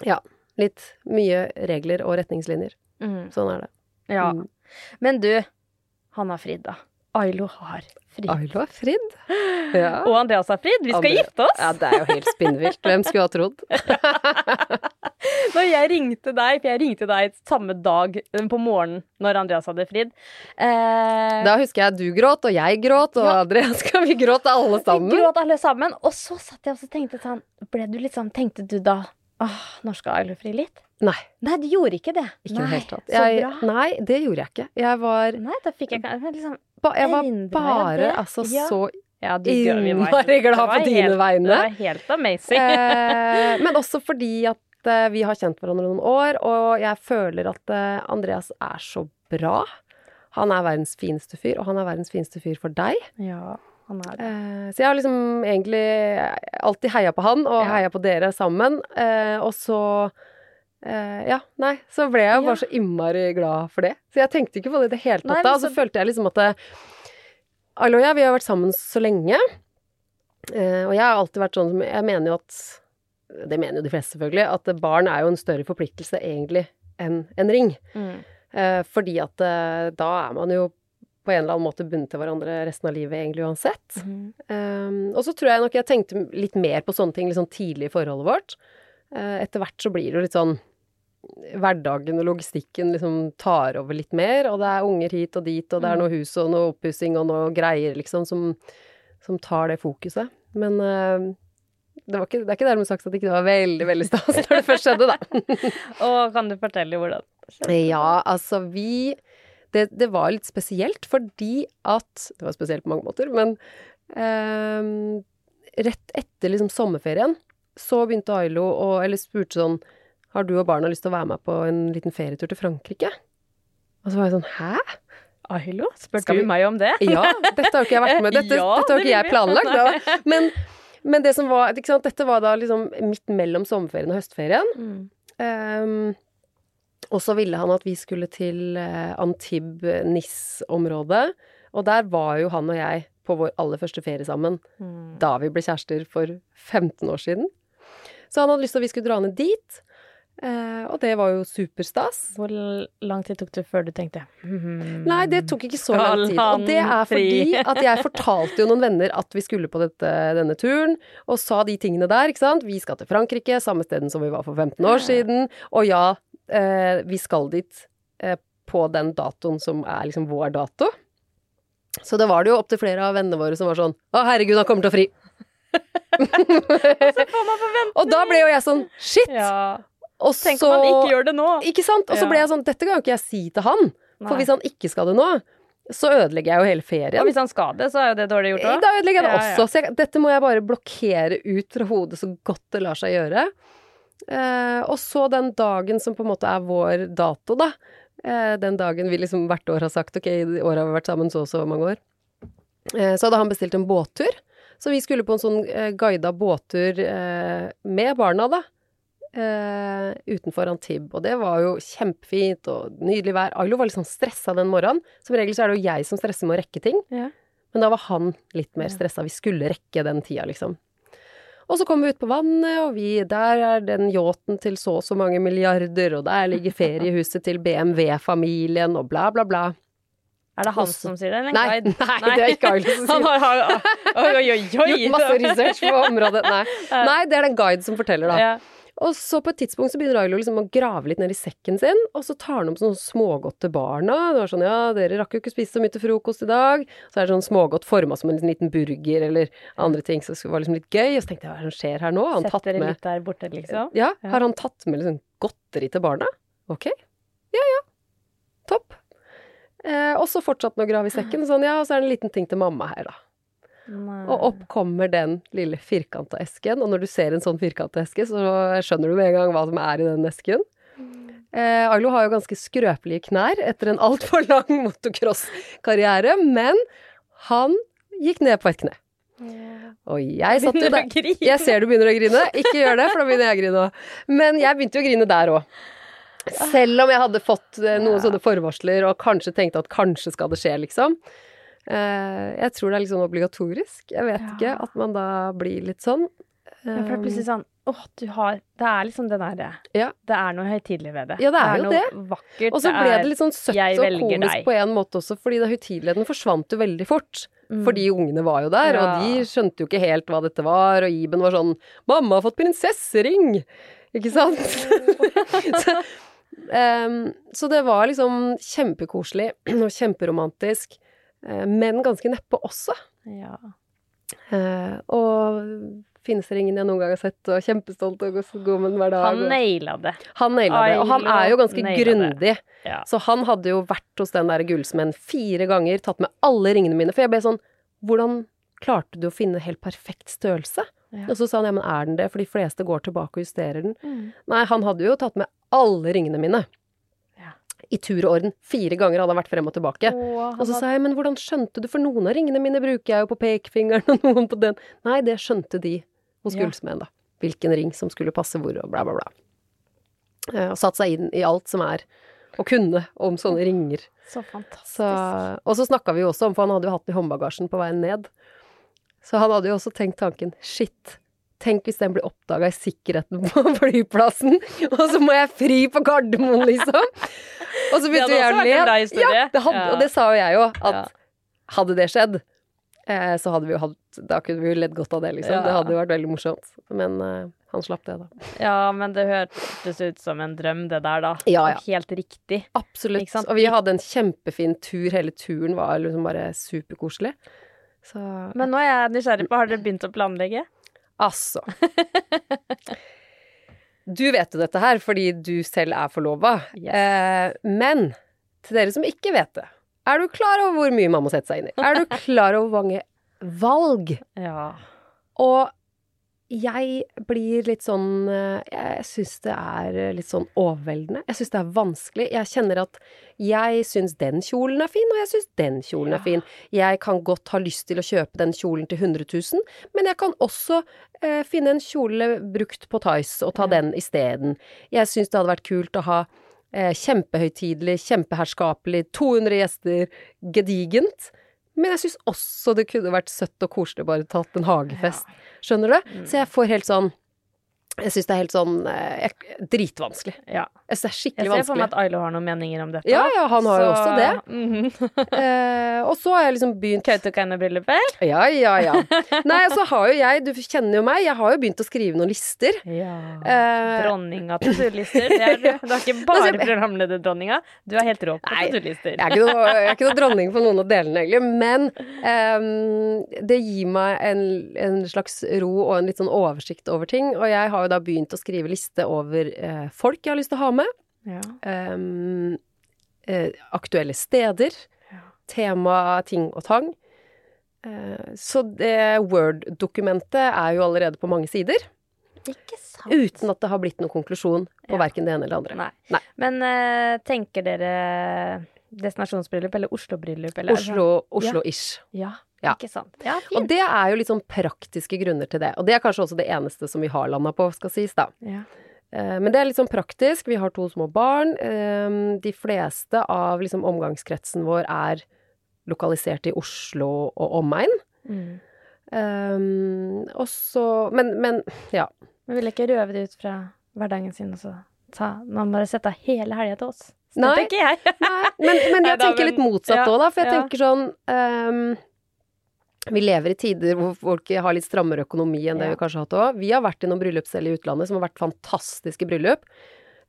ja, litt mye regler og retningslinjer. Mm. Sånn er det. ja. Mm. Men du, han har fridd, da. Ailo har Ailo er fridd. Ja. Og Andreas er fridd. Vi skal Andre- gifte oss! ja, det er jo helt spinnvilt. Hvem skulle ha trodd? Når jeg ringte deg, for jeg ringte deg samme dag eh, på morgenen når Andreas hadde fridd eh, Da husker jeg du gråt, og jeg gråt, og Ja. Andreas vi gråt alle Vi sammen. gråt alle sammen. Og så satt jeg og tenkte sånn Ble du litt sånn Tenkte du da Åh, når skal Ailo fri litt? Nei, Nei, du gjorde ikke det. ikke det Nei. Så Jeg, nei, det gjorde jeg ikke. Jeg var, Nei, da fikk jeg liksom ba, jeg var bare altså Ja. så ja, Innmari glad på dine helt- vegne. Det var helt amazing. eh, Men også fordi at eh, vi har kjent hverandre noen år, og jeg føler at eh, Andreas er så bra. Han er verdens fineste fyr, og han er verdens fineste fyr for deg. ja, han er det. Eh, så jeg har liksom egentlig alltid heia på han, og Ja. heia på dere sammen. Eh, og så eh, Ja, nei, så ble jeg jo Ja. bare så innmari glad for det. Så jeg tenkte ikke på det i det hele tatt Nei, da. Og så så- følte jeg liksom at Aloya, vi har vært sammen så lenge. Uh, og jeg har alltid vært sånn som Jeg mener jo at Det mener jo de fleste, selvfølgelig. At barn er jo en større forpliktelse egentlig enn en ring. Mm. Uh, fordi at da er man jo på en eller annen måte bundet til hverandre resten av livet egentlig uansett. Mm. Um, og så tror jeg nok jeg tenkte litt mer på sånne ting sånn tidlig i forholdet vårt. Uh, etter hvert så blir det jo litt sånn Hverdagen og logistikken liksom tar over litt mer, og det er unger hit og dit, og det er noe hus og noe oppussing og noe greier, liksom, som, som tar det fokuset. Men uh, det, var ikke, det er ikke dermed sagt at det ikke var veldig, veldig stas når det først skjedde, da. Og kan du fortelle hvordan skjedde? Ja, altså vi det, det var litt spesielt fordi at Det var spesielt på mange måter, men uh, rett etter liksom sommerferien så begynte Ailo å Eller spurte sånn Har du og barna lyst til å være med på en liten ferietur til Frankrike? Og så var jeg sånn Hæ? Ailo, spør Skal du vi- meg om det? Ja, dette har jo ikke jeg vært med Dette, Ja, dette har ikke jeg planlagt. Da. Men, men det som var ikke sant, Dette var da liksom midt mellom sommerferien og høstferien. Mm. Um, og så ville han at vi skulle til uh, Antibes-Nis-området. Og der var jo han og jeg på vår aller første ferie sammen Mm. da vi ble kjærester for 15 år siden. Så han hadde lyst til at vi skulle dra ned dit. Eh, og det var jo superstas. Hvor lang tid tok det før du tenkte hmm, Nei, det tok ikke så lang tid. Og det er fordi at jeg fortalte jo noen venner at vi skulle på dette, denne turen, og sa de tingene der, ikke sant. Vi skal til Frankrike, samme stedet som vi var for 15 år siden. Og ja, eh, vi skal dit eh, på den datoen som er liksom vår dato. Så det var det jo opptil flere av vennene våre som var sånn Å, herregud, han kommer til å fri. og da ble jo jeg sånn Shit! Ja. Og Tenk så om han ikke gjør det nå. Ikke sant? Og så Ja. ble jeg sånn Dette kan jo ikke jeg si til han. For Nei. hvis han ikke skal det nå, så ødelegger jeg jo hele ferien. Og hvis han skal det, så er jo det dårlig gjort òg. Da ødelegger jeg det Ja, ja. også. Så jeg, dette må jeg bare blokkere ut fra hodet så godt det lar seg gjøre. Eh, og så den dagen som på en måte er vår dato, da. Eh, den dagen vi liksom hvert år har sagt ok, i år har vi vært sammen så og så mange år. Eh, så hadde han bestilt en båttur. Så vi skulle på en sånn eh, guida båttur eh, med barna, da. Eh, utenfor Antibes. Og det var jo kjempefint og nydelig vær. Ailo var litt sånn stressa den morgenen. Som regel så er det jo jeg som stresser med å rekke ting. Ja. Men da var han litt mer stressa. Vi skulle rekke den tida, liksom. Og så kom vi ut på vannet, og vi, der er den yachten til så og så mange milliarder, og der ligger feriehuset til BMW-familien, og bla, bla, bla. Er det han Også- som sier det, eller Nei, guide? nei, det er ikke Ailo som sier sier Han har oi, oi! oi. Gjort masse research på området. Nei. Nei, det er den guide som forteller, da. Ja. Og så på et tidspunkt så begynner Ailo liksom å grave litt ned i sekken sin, og så tar han opp sånn smågodt til barna. Det var sånn ja, dere rakk jo ikke spise så mye til frokost i dag. Så er det sånn smågodt forma som en liten burger eller andre ting, så det var liksom litt gøy. Og så tenkte jeg hva er det som skjer her nå? Har han Sett tatt dere med litt der borte, liksom. Ja, Ja. har han tatt med liksom godteri til barna? Ok. Ja ja. Topp. Eh, og så fortsatte han å grave i sekken. Sånn, ja, og så er det en liten ting til mamma her, da. Nei. Og opp kommer den lille firkanta esken, og når du ser en sånn firkanta eske, så skjønner du med en gang hva som er i den esken. Eh, Ailo har jo ganske skrøpelige knær etter en altfor lang motocross-karriere, men han gikk ned på et kne. Og jeg satt jo der. Jeg ser du begynner å grine. Ikke gjør det, for da begynner jeg å grine òg. Men jeg begynte jo å grine der òg. Selv om jeg hadde fått eh, noen sånne forvarsler og kanskje tenkte at kanskje skal det skje, liksom. Eh, jeg tror det er litt sånn obligatorisk. Jeg vet Ja. ikke. At man da blir litt sånn. Ja, for det er plutselig sånn Åh, du har Det er liksom det derre Ja. Det er noe høytidelig ved det. Ja, det er jo noe vakkert. Og så ble er- det litt sånn søtt og komisk deg. på en måte også, fordi da høytideligheten forsvant jo veldig fort. Mm. Fordi ungene var jo der, Ja. og de skjønte jo ikke helt hva dette var, og Iben var sånn 'Mamma har fått prinsessering!' Ikke sant? så, um, så det var liksom kjempekoselig og kjemperomantisk, eh, men ganske neppe også. Ja. Eh, og fineste ringen jeg noen gang har sett, og kjempestolt og god med den hver dag. Han naila det. han naila det. Og han er jo ganske grundig. Ja. Så han hadde jo vært hos den der gullsmeden fire ganger, tatt med alle ringene mine. For jeg ble sånn Hvordan klarte du å finne helt perfekt størrelse? Ja. Og så sa han ja, men er den det? For de fleste går tilbake og justerer den. Mm. Nei, han hadde jo tatt med alle ringene mine. I tur og orden. Fire ganger hadde han vært frem og tilbake. Åh, Og så sa jeg, men hvordan skjønte du, for noen av ringene mine bruker jeg jo på pekefingeren, og noen på den. Nei, det skjønte de hos Ja. gullsmeden, da. Hvilken ring som skulle passe hvor, og bla, bla, bla. Eh, Og satt seg inn i alt som er å kunne om sånne ringer. Så fantastisk. Så, og så snakka vi jo også om, for han hadde jo hatt den i håndbagasjen på veien ned. Så han hadde jo også tenkt tanken, shit. Tenk hvis den blir oppdaga i sikkerheten på flyplassen, og så må jeg fri på Gardermoen, liksom. Og så begynte jeg å le. Ja, det hadde, og det sa jo jeg jo, at hadde det skjedd, eh, så hadde vi jo hatt Da kunne vi jo ledd godt av det, liksom. Det hadde jo vært veldig morsomt. Men uh, han slapp det, da. Ja, men det hørtes ut som en drøm, det der, da. Ja, ja. Helt riktig. Absolutt. Og vi hadde en kjempefin tur. Hele turen var liksom bare superkoselig. Så Men nå er jeg nysgjerrig på, har dere begynt å planlegge? Altså. Du vet jo dette her fordi du selv er forlova. Yes. Eh, men til dere som ikke vet det, er du klar over hvor mye man må sette seg inn i? Er du klar over hvor mange valg? Ja. Og jeg blir litt sånn eh, Jeg syns det er litt sånn overveldende. Jeg syns det er vanskelig. Jeg kjenner at jeg syns den kjolen er fin, og jeg syns den kjolen Ja. er fin. Jeg kan godt ha lyst til å kjøpe den kjolen til 100 000, men jeg kan også eh, finne en kjole brukt på Tice og ta den isteden. Jeg syns det hadde vært kult å ha eh, kjempehøytidelig, kjempeherskapelig, 200 gjester, gedigent. Men jeg syns også det kunne vært søtt og koselig bare tatt en hagefest. Skjønner du? Så jeg får helt sånn Jeg syns det er helt sånn eh, jeg- Dritvanskelig. ja. Jeg syns det er skikkelig vanskelig. Jeg ser for meg at Ailo har noen meninger om dette. Ja, ja, han har jo også det. det. Eh, og så har jeg liksom begynt Kautokeino-bryllupet? Ja, ja, ja. Nei, og så har jo jeg Du kjenner jo meg, jeg har jo begynt å skrive noen lister. Ja. Eh, Dronninga til to-lister. Det er du. Er ikke bare Altså, programlederdronninga. Du er helt rå på Nei. Jeg er ikke noe, jeg er ikke noe dronning på noen av delene, egentlig, men eh, det gir meg en, en slags ro og en litt sånn oversikt over ting. Og jeg har jo da begynt å skrive liste over eh, folk jeg har lyst til å ha med. Ja. Um, eh, aktuelle steder. Ja. Tema, ting og tang. Eh, så det Word-dokumentet er jo allerede på mange sider. Ikke sant. Uten at det har blitt noen konklusjon på Ja. verken det ene eller det andre. Nei. Nei. Men eh, tenker dere destinasjonsbryllup eller Oslo-bryllup? Oslo-ish. Oslo-ish. Ja, Ja. ikke sant. Ja, Og det er jo litt sånn praktiske grunner til det. Og det er kanskje også det eneste som vi har landa på, skal sies, da. Ja. Eh, Men det er litt sånn praktisk. Vi har to små barn. Eh, De fleste av liksom omgangskretsen vår er lokalisert i Oslo og omegn. Mm. Um, Og så Men, men ja. Men vil ikke røve det ut fra hverdagen sin og så ta Man bare setter hele helga til oss. Så Nei. det tenker jeg. Nei, men, men jeg Neida, tenker litt motsatt motsatt ja, da. For jeg ja. tenker sånn ehm, Vi lever i tider hvor folk har litt strammere økonomi enn det Ja. vi kanskje har hatt òg. Vi har vært i noen bryllup selv i utlandet som har vært fantastiske bryllup.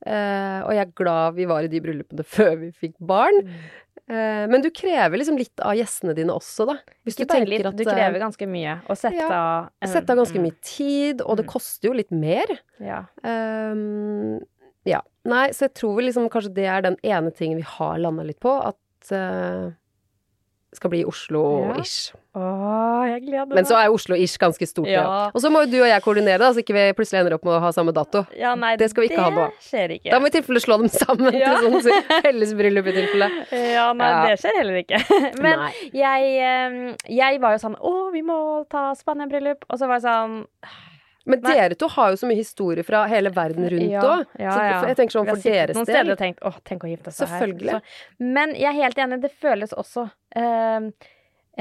Eh, og jeg er glad vi var i de bryllupene før vi fikk barn. Mm. Eh, men du krever liksom litt av gjestene dine også, da. Hvis Ikke du bare litt, at du eh, krever ganske mye. Og sette ja, av Sette av ganske mm, mye tid, og det Mm. koster jo litt mer. Ja. Ehm, ja. Nei, så jeg tror vel liksom kanskje det er den ene tingen vi har landa litt på, at det skal bli Oslo-ish. Å, jeg gleder meg. Men så er Oslo-ish ganske stort, ja. Ja. Og så må jo du og jeg koordinere, da, så ikke vi plutselig ender opp med å ha samme dato. ja, nei, det skal vi ikke ha nå. Det skjer ikke. Da må vi i tilfelle slå dem sammen Ja. til sånn fellesbryllup i tilfelle. Ja, nei, Ja. det skjer heller ikke. Men jeg, jeg var jo sånn Å, vi må ta Spania-bryllup. Og så var jeg sånn Men Nei. dere to har jo så mye historie fra hele verden rundt òg. ja, ja, ja. jeg tenker sånn for deres noen steder del og tenkt Å, tenk å gifte seg her. Så, men jeg er helt enig, det føles også eh,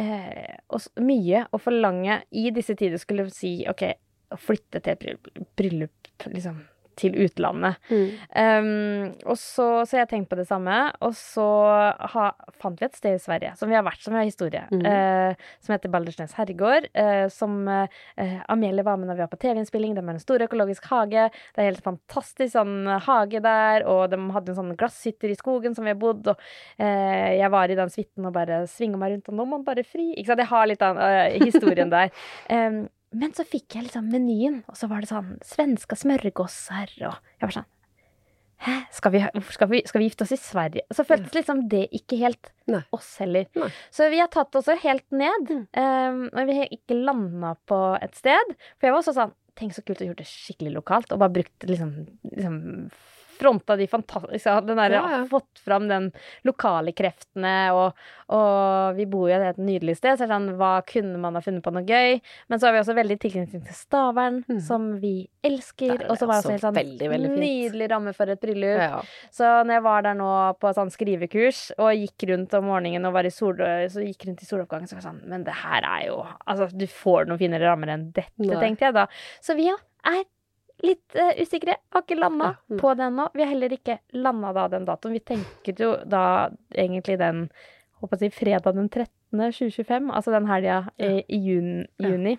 eh, også mye å forlange i disse tider skulle si OK, å flytte til et bryllup liksom til utlandet. Mm. Um, og så, så jeg tenkte på det samme, og så ha, fant vi et sted i Sverige som vi har vært, som vi har historie, mm. uh, som heter Baldersnes herregård. Uh, som uh, Amelie var med når vi var på TV-innspilling. De har en stor økologisk hage. Det er helt fantastisk sånn hage der, og de hadde en sånn glasshytter i skogen som vi har bodd, og eh, jeg var i den suiten og bare svinga meg rundt, og nå må man bare fri. Ikke sant? Jeg har litt av eh, historien der. Um, men så fikk jeg liksom menyen, og så var det sånn svenske smørgåser, og jeg var sånn Hæ, skal vi, skal vi, skal vi gifte oss i Sverige? Så føltes liksom det ikke helt Nei. oss heller. Nei. Så vi har tatt oss helt ned, um, og vi har ikke landa på et sted. For jeg var også sånn Tenk så kult å gjøre det skikkelig lokalt, og bare brukt liksom, liksom Fronta de fantastiske Den derre Ja, ja. Fått fram den lokale kreftene, og, og vi bor jo i et nydelig sted, så sånn Hva kunne man ha funnet på noe gøy? Men så har vi også veldig tilknytning til Stavern, Mm. som vi elsker. Er Og så var det også altså helt sånn veldig, nydelig ramme for et bryllup. Ja. Så når jeg var der nå på sånn skrivekurs og gikk rundt om morgenen og var i sol, så gikk rundt i soloppgangen, så var jeg sånn Men det her er jo Altså, du får noen finere rammer enn dette, Nei. tenkte jeg da. Så vi er litt uh, usikre. Har ikke landa Ja, på det ennå. Vi har heller ikke landa da den datoen. Vi tenker jo da egentlig den håper jeg fredag den 13. 2025, altså den helga i, i juni. Ja. juni.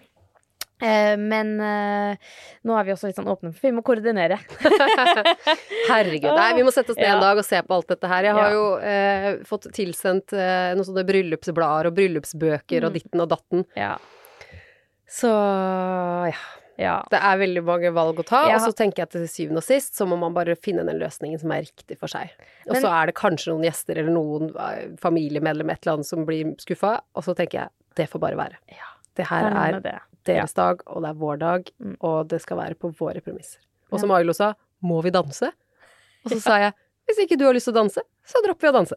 Eh, men uh, nå er vi også litt sånn åpne, for vi må koordinere. Herregud. Nei, vi må sette oss ned Ja. en dag og se på alt dette her. Jeg har Ja. jo uh, fått tilsendt eh, noen sånne bryllupsblader og bryllupsbøker og Mm. ditten og datten. Ja. Så ja. Ja. Det er veldig mange valg å ta, Ja. og så tenker jeg at til syvende og sist så må man bare finne den løsningen som er riktig for seg. Og Men- så er det kanskje noen gjester eller noen eh, familiemedlem et eller annet som blir skuffa, og så tenker jeg det får bare være. Ja. Det her er det. deres dag, og det er vår dag, Mm. og det skal være på våre premisser. Og som Ailo sa, må vi danse? Og så sa jeg, hvis ikke du har lyst til å danse, så dropper vi å danse.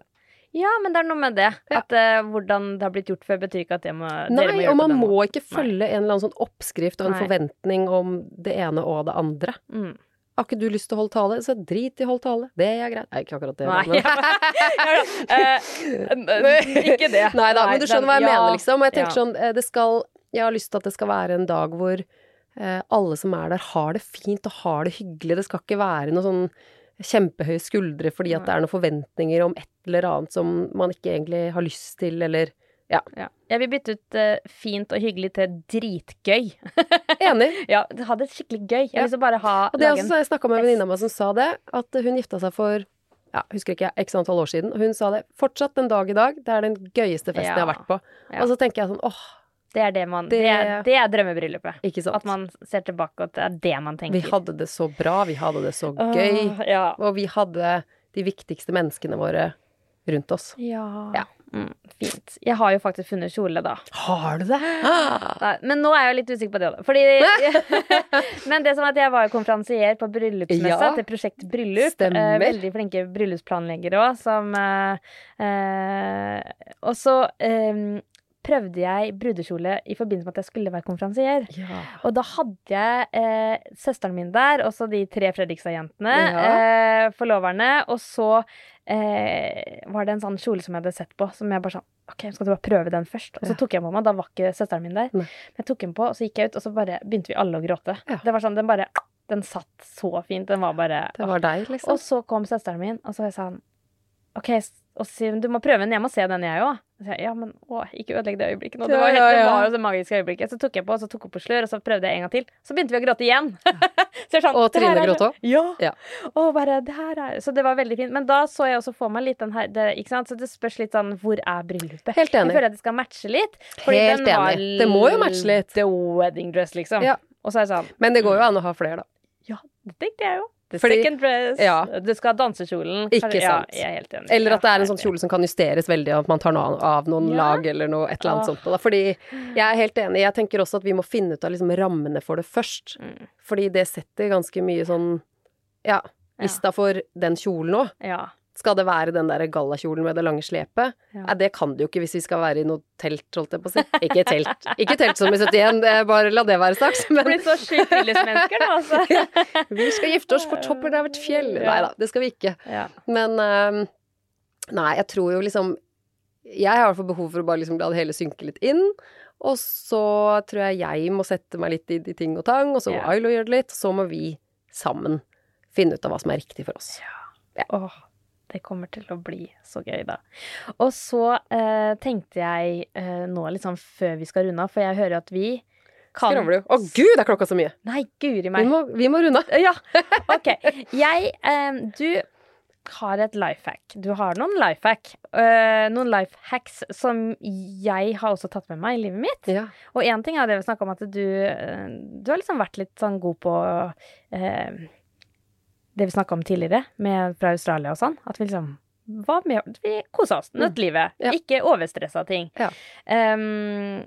Ja, men det er noe med det. Ja. At uh, hvordan det har blitt gjort før, betyr ikke at det må, dere må Nei, gjøre og man må ikke følge en eller annen sånn oppskrift og en Nei. forventning om det ene og det andre. Mm. Har ikke du lyst til å holde tale, så drit i å holde tale. Det er greit. Nei, ikke akkurat det. Nei. men- uh, ikke det. Nei da, men du skjønner hva jeg ja, mener, liksom. Og jeg tenker ja. sånn, det skal Jeg har lyst til at det skal være en dag hvor uh, alle som er der, har det fint og har det hyggelig. Det skal ikke være noe sånn kjempehøye skuldre fordi at det er noen forventninger om et eller annet som man ikke egentlig har lyst til, eller Ja. Jeg vil bytte ut uh, fint og hyggelig til dritgøy. Enig. ja, ha det skikkelig gøy. Jeg Ja. vil så bare ha Og det også jeg snakka med en venninne av meg som sa det, at hun gifta seg for ja, husker ikke, x antall år siden, og hun sa det. Fortsatt en dag i dag, det er den gøyeste festen jeg har vært på. Ja. Og så tenker jeg sånn, åh, Det er det man Det- er, det er drømmebryllupet. At man ser tilbake, og at det er det man tenker. Vi hadde det så bra, vi hadde det så gøy, Åh, ja. og vi hadde de viktigste menneskene våre rundt oss. Ja. Ja. Mm, fint. Jeg har jo faktisk funnet kjole, da. Har du det? Nei, men nå er jeg jo litt usikker på det. Fordi Men det som er at jeg var jo konferansier på bryllupsmessa Ja. til Prosjekt Bryllup. Stemmer. Eh, veldig flinke bryllupsplanleggere òg, som eh, eh, Og så eh, prøvde jeg brudekjole i forbindelse med at jeg skulle være konferansier. Ja. Og da hadde jeg eh, søsteren min der, og så de tre Fredrikstad-jentene, Ja. eh, forloverne, og så eh, var det en sånn kjole som jeg hadde sett på, som jeg bare sånn OK, skal du bare prøve den først? Og så tok jeg på meg, da var ikke søsteren min der. Men jeg tok den på, og så gikk jeg ut, og så bare begynte vi alle å gråte. Ja. Det var sånn, den bare Den satt så fint. Den var bare Det var deg, liksom. Og så kom søsteren min, og så sa jeg sånn OK, og så sier hun du må prøve den, jeg må se den, jeg òg. Ja, men å, ikke ødelegg det øyeblikket nå. Det var, helt, ja, ja. det var jo det magiske øyeblikket. Så tok jeg på, og så tok hun på slør, og så prøvde jeg en gang til. Så begynte vi å gråte igjen. så jeg sånn, Og Trine gråt òg? Ja. Ja. Og bare, det her er Så det var veldig fint. Men da så jeg også for meg litt den her det, Ikke sant? Så det spørs litt sånn Hvor er bryllupet? Helt enig. Jeg føler at det skal matche litt. Helt enig. Det må jo matche litt. The wedding dress, liksom. Ja. Og så er det sånn Men det går jo an å ha flere, da. Ja, det tenkte jeg jo. Second dress. Ja. Du skal ha dansekjolen. Ikke Ja, sant. enig. Eller at det er en sånn kjole som kan justeres veldig, at man tar noe av- av noen Ja. lag eller noe, et eller annet oh. sånt. Da. Fordi jeg er helt enig. Jeg tenker også at vi må finne ut av liksom rammene for det først. Mm. Fordi det setter ganske mye sånn Ja, lista for den kjolen òg. Ja. Skal det være den der gallakjolen med det lange slepet? Ja. Nei, det kan det jo ikke hvis vi skal være i noe telt, holdt jeg på å si. Ikke telt. Ikke telt som i 71, det er bare la det være sagt. Men Blitt så sjukt mennesker nå, altså. vi skal gifte oss på toppen av et fjell. Ja. Nei da, det skal vi ikke. Ja. Men ehm, Nei, jeg tror jo liksom Jeg har i hvert fall behov for å bare liksom la det hele synke litt inn. Og så tror jeg jeg må sette meg litt i de ting og tang, og så må Ja. Ailo gjøre det litt. Så må vi sammen finne ut av hva som er riktig for oss. Åh, det kommer til å bli så gøy, da. Og så eh, tenkte jeg eh, nå litt sånn før vi skal runde av, for jeg hører at vi kan Skravler du? Å gud, er klokka så mye! Nei, guri Vi meg. må, vi må runde av. Ja, OK. Jeg eh, Du har et life hack. Du har noen life hack. eh, noen life hacks som jeg har også tatt med meg i livet mitt. Ja. Og én ting er det vi snakka om, at du, eh, du har liksom vært litt sånn god på eh, det vi snakka om tidligere, med, fra Australia og sånn. At vi liksom var med, Vi kosa oss, nøt livet. Ja. Ikke overstressa ting. Ja. Um,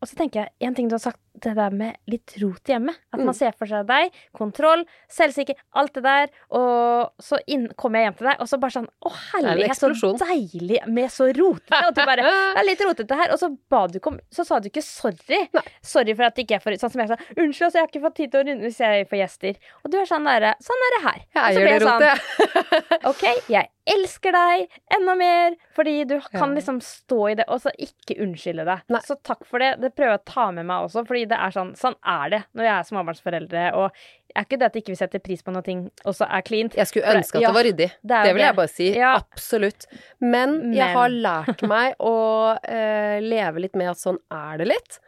og så tenker jeg, en ting du har sagt, det der med litt rot hjemme. At man Mm. ser for seg deg, kontroll, selvsikker, alt det der. Og så inn, kommer jeg hjem til deg, og så bare sånn Å, herlighet, så deilig med så rotete. Og du bare Det er litt rotete her. Og så ba du ikke om Så sa du ikke sorry. Nei. Sorry for at ikke jeg får Sånn som jeg sa. Unnskyld, altså, jeg har ikke fått tid til å runde hvis jeg får gjester. Og du er sånn derre Sånn er det her. Jeg eier det sånn, rotet, jeg. OK, jeg elsker deg enda mer, fordi du kan liksom stå i det, og så ikke unnskylde deg. Nei. Så takk for det. Det prøver jeg å ta med meg også, fordi det er sånn Sånn er det når jeg er småbarnsforeldre. Og er ikke det at ikke vi setter pris på noe ting også er cleant. Jeg skulle ønske at ja, det var ryddig. det Det vil jeg bare si. Ja. Absolutt. Men, jeg har lært meg å uh, leve litt med at sånn er det litt.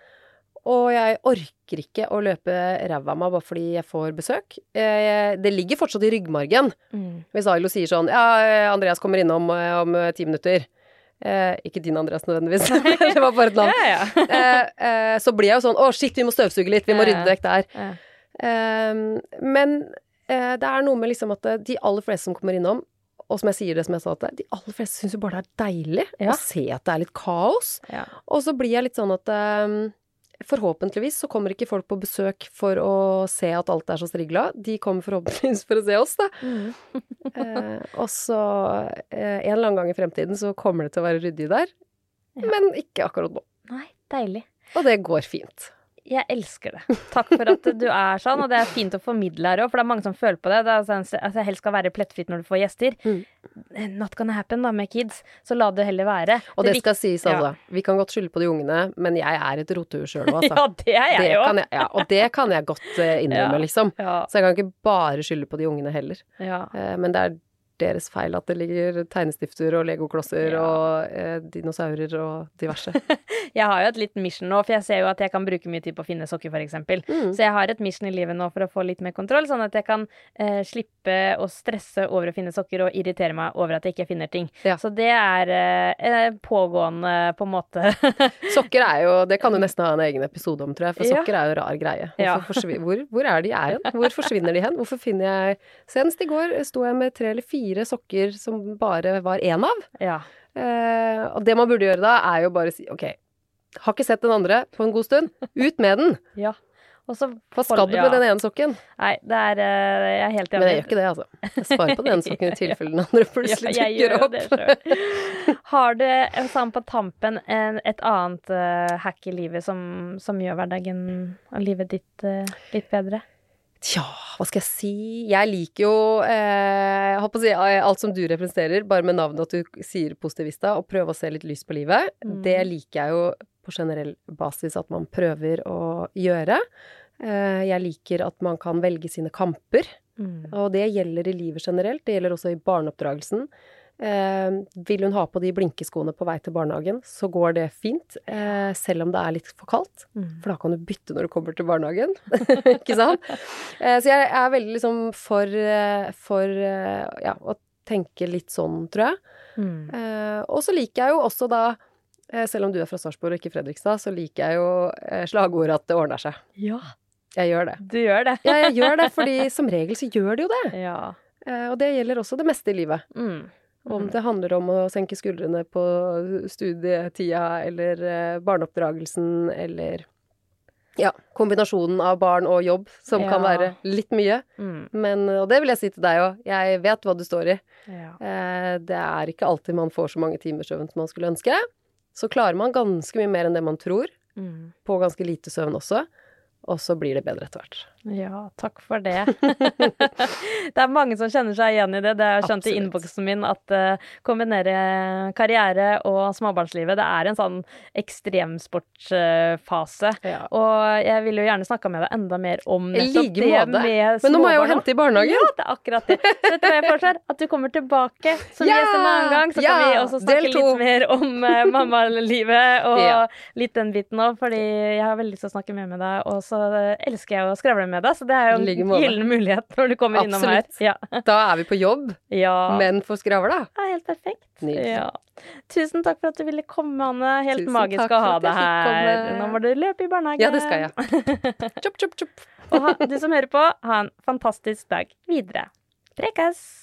Og jeg orker ikke å løpe ræva av meg bare fordi jeg får besøk. Eh, det ligger fortsatt i ryggmargen. Mm. Hvis Ailo sier sånn Ja, Andreas kommer innom eh, om ti minutter. Eh, ikke din Andreas nødvendigvis, det var bare et navn. Ja, ja. Eh, eh, så blir jeg jo sånn Å, shit, vi må støvsuge litt. Vi må rydde vekk der. ja. Eh, men eh, det er noe med liksom at eh, de aller fleste som kommer innom, og som jeg sier det som jeg sa til de aller fleste syns jo bare det er deilig Ja. å se at det er litt kaos. Ja. Og så blir jeg litt sånn at eh, Forhåpentligvis så kommer ikke folk på besøk for å se at alt er så strigla. De kommer forhåpentligvis for å se oss, da. Mm. Eh, og så eh, en eller annen gang i fremtiden så kommer det til å være ryddig der. Ja. Men ikke akkurat nå. Nei, deilig. Og det går fint. Jeg elsker det. Takk for at du er sånn, og det er fint å formidle her òg, for det er mange som føler på det. det at det helst skal være plettfritt når du får gjester. Mm. Not gonna happen da med kids, så la det heller være. Og det det skal sies, ja. altså. Vi kan godt skylde på de ungene, men jeg er et rotehue sjøl òg, altså. Ja, det er det jeg jo. jeg, ja, og det kan jeg godt eh, innrømme, Ja. liksom. Ja, Så jeg kan ikke bare skylde på de ungene heller. ja. Eh, men det er deres feil at det ligger tegnestifter og legoklosser Ja. og eh, dinosaurer og diverse. Jeg har jo et litt mission nå, for jeg ser jo at jeg kan bruke mye tid på å finne sokker, eksempel. Mm. Så jeg har et mission i livet nå for å få litt mer kontroll, sånn at jeg kan eh, slippe å stresse over å finne sokker og irritere meg over at jeg ikke finner ting. Ja. Så det er eh, eh, pågående, på en måte. Sokker er jo Det kan du nesten ha en egen episode om, tror jeg, for Ja. sokker er jo rar greie. Ja. Hvor, hvor er de er hen? Hvor forsvinner de hen? Hvorfor finner jeg Senest i går sto jeg med tre eller fire sokker som bare var én av. ja. Eh, og det man burde gjøre da, er jo bare si OK, har ikke sett den andre på en god stund. Ut med den! ja. Også, Hva skal du ja. med den ene sokken? Nei, det er eh, Jeg er helt enig. Men jeg gjør ikke det, altså. Jeg sparer på den ene sokken i tilfelle den andre plutselig Ja, dukker opp. Har du sammen sånn på tampen en, et annet uh, hack i livet som, som gjør hverdagen og livet ditt uh, litt bedre? Tja, hva skal jeg si? Jeg liker jo eh, jeg håper å si, eh, alt som du representerer, bare med navnet at du sier positivista, og prøve å se litt lys på livet. Mm. Det liker jeg jo på generell basis at man prøver å gjøre. Eh, jeg liker at man kan velge sine kamper, Mm. og det gjelder i livet generelt. Det gjelder også i barneoppdragelsen. Eh, vil hun ha på de blinkeskoene på vei til barnehagen, så går det fint, eh, selv om det er litt for kaldt. Mm. For da kan du bytte når du kommer til barnehagen. ikke sant? Eh, så jeg er veldig liksom for, eh, for eh, ja, å tenke litt sånn, tror jeg. Mm. Eh, og så liker jeg jo også da, selv om du er fra Sarpsborg og ikke Fredrikstad, så liker jeg jo slagordet at det ordner seg. Ja, Jeg gjør det. du gjør det. Ja, jeg gjør det, fordi som regel så gjør det jo det. Ja. Eh, og det gjelder også det meste i livet. Mm. Om det handler om å senke skuldrene på studietida, eller eh, barneoppdragelsen, eller ja, kombinasjonen av barn og jobb, som kan være litt mye. Mm. Men, og det vil jeg si til deg òg, jeg vet hva du står i. Ja. Eh, det er ikke alltid man får så mange timers søvn som man skulle ønske. Så klarer man ganske mye mer enn det man tror, Mm. på ganske lite søvn også. Og så blir det bedre etter hvert. Ja, takk for det. det er mange som kjenner seg igjen i det. Det har jeg skjønt i innboksen min at uh, kombinere karriere og småbarnslivet, det er en sånn ekstremsportfase. Ja. Og jeg ville jo gjerne snakka med deg enda mer om nettopp like det med Men nå må jeg jo hente i barnehagen. Ja, det er akkurat det. Så vet du hva jeg foreslår? At du kommer tilbake som Ja! gjest en annen gang. Så Ja! kan vi også snakke litt mer om uh, mammalivet og litt den biten òg. Fordi jeg har veldig lyst til å snakke mer med deg, og så elsker jeg å skravle med deg. Så det er jo en gyllen mulighet når du kommer innom her. Absolutt. Ja. Da er vi på jobb, ja. men får skravla. Er helt perfekt. Ja. Tusen takk for at du ville komme, Anne. Helt Tusen magisk å ha deg her. Nå må du løpe i barnehage. Ja, det skal jeg. Chop, chop, chop. Og ha, du som hører på, ha en fantastisk dag videre. Prekas!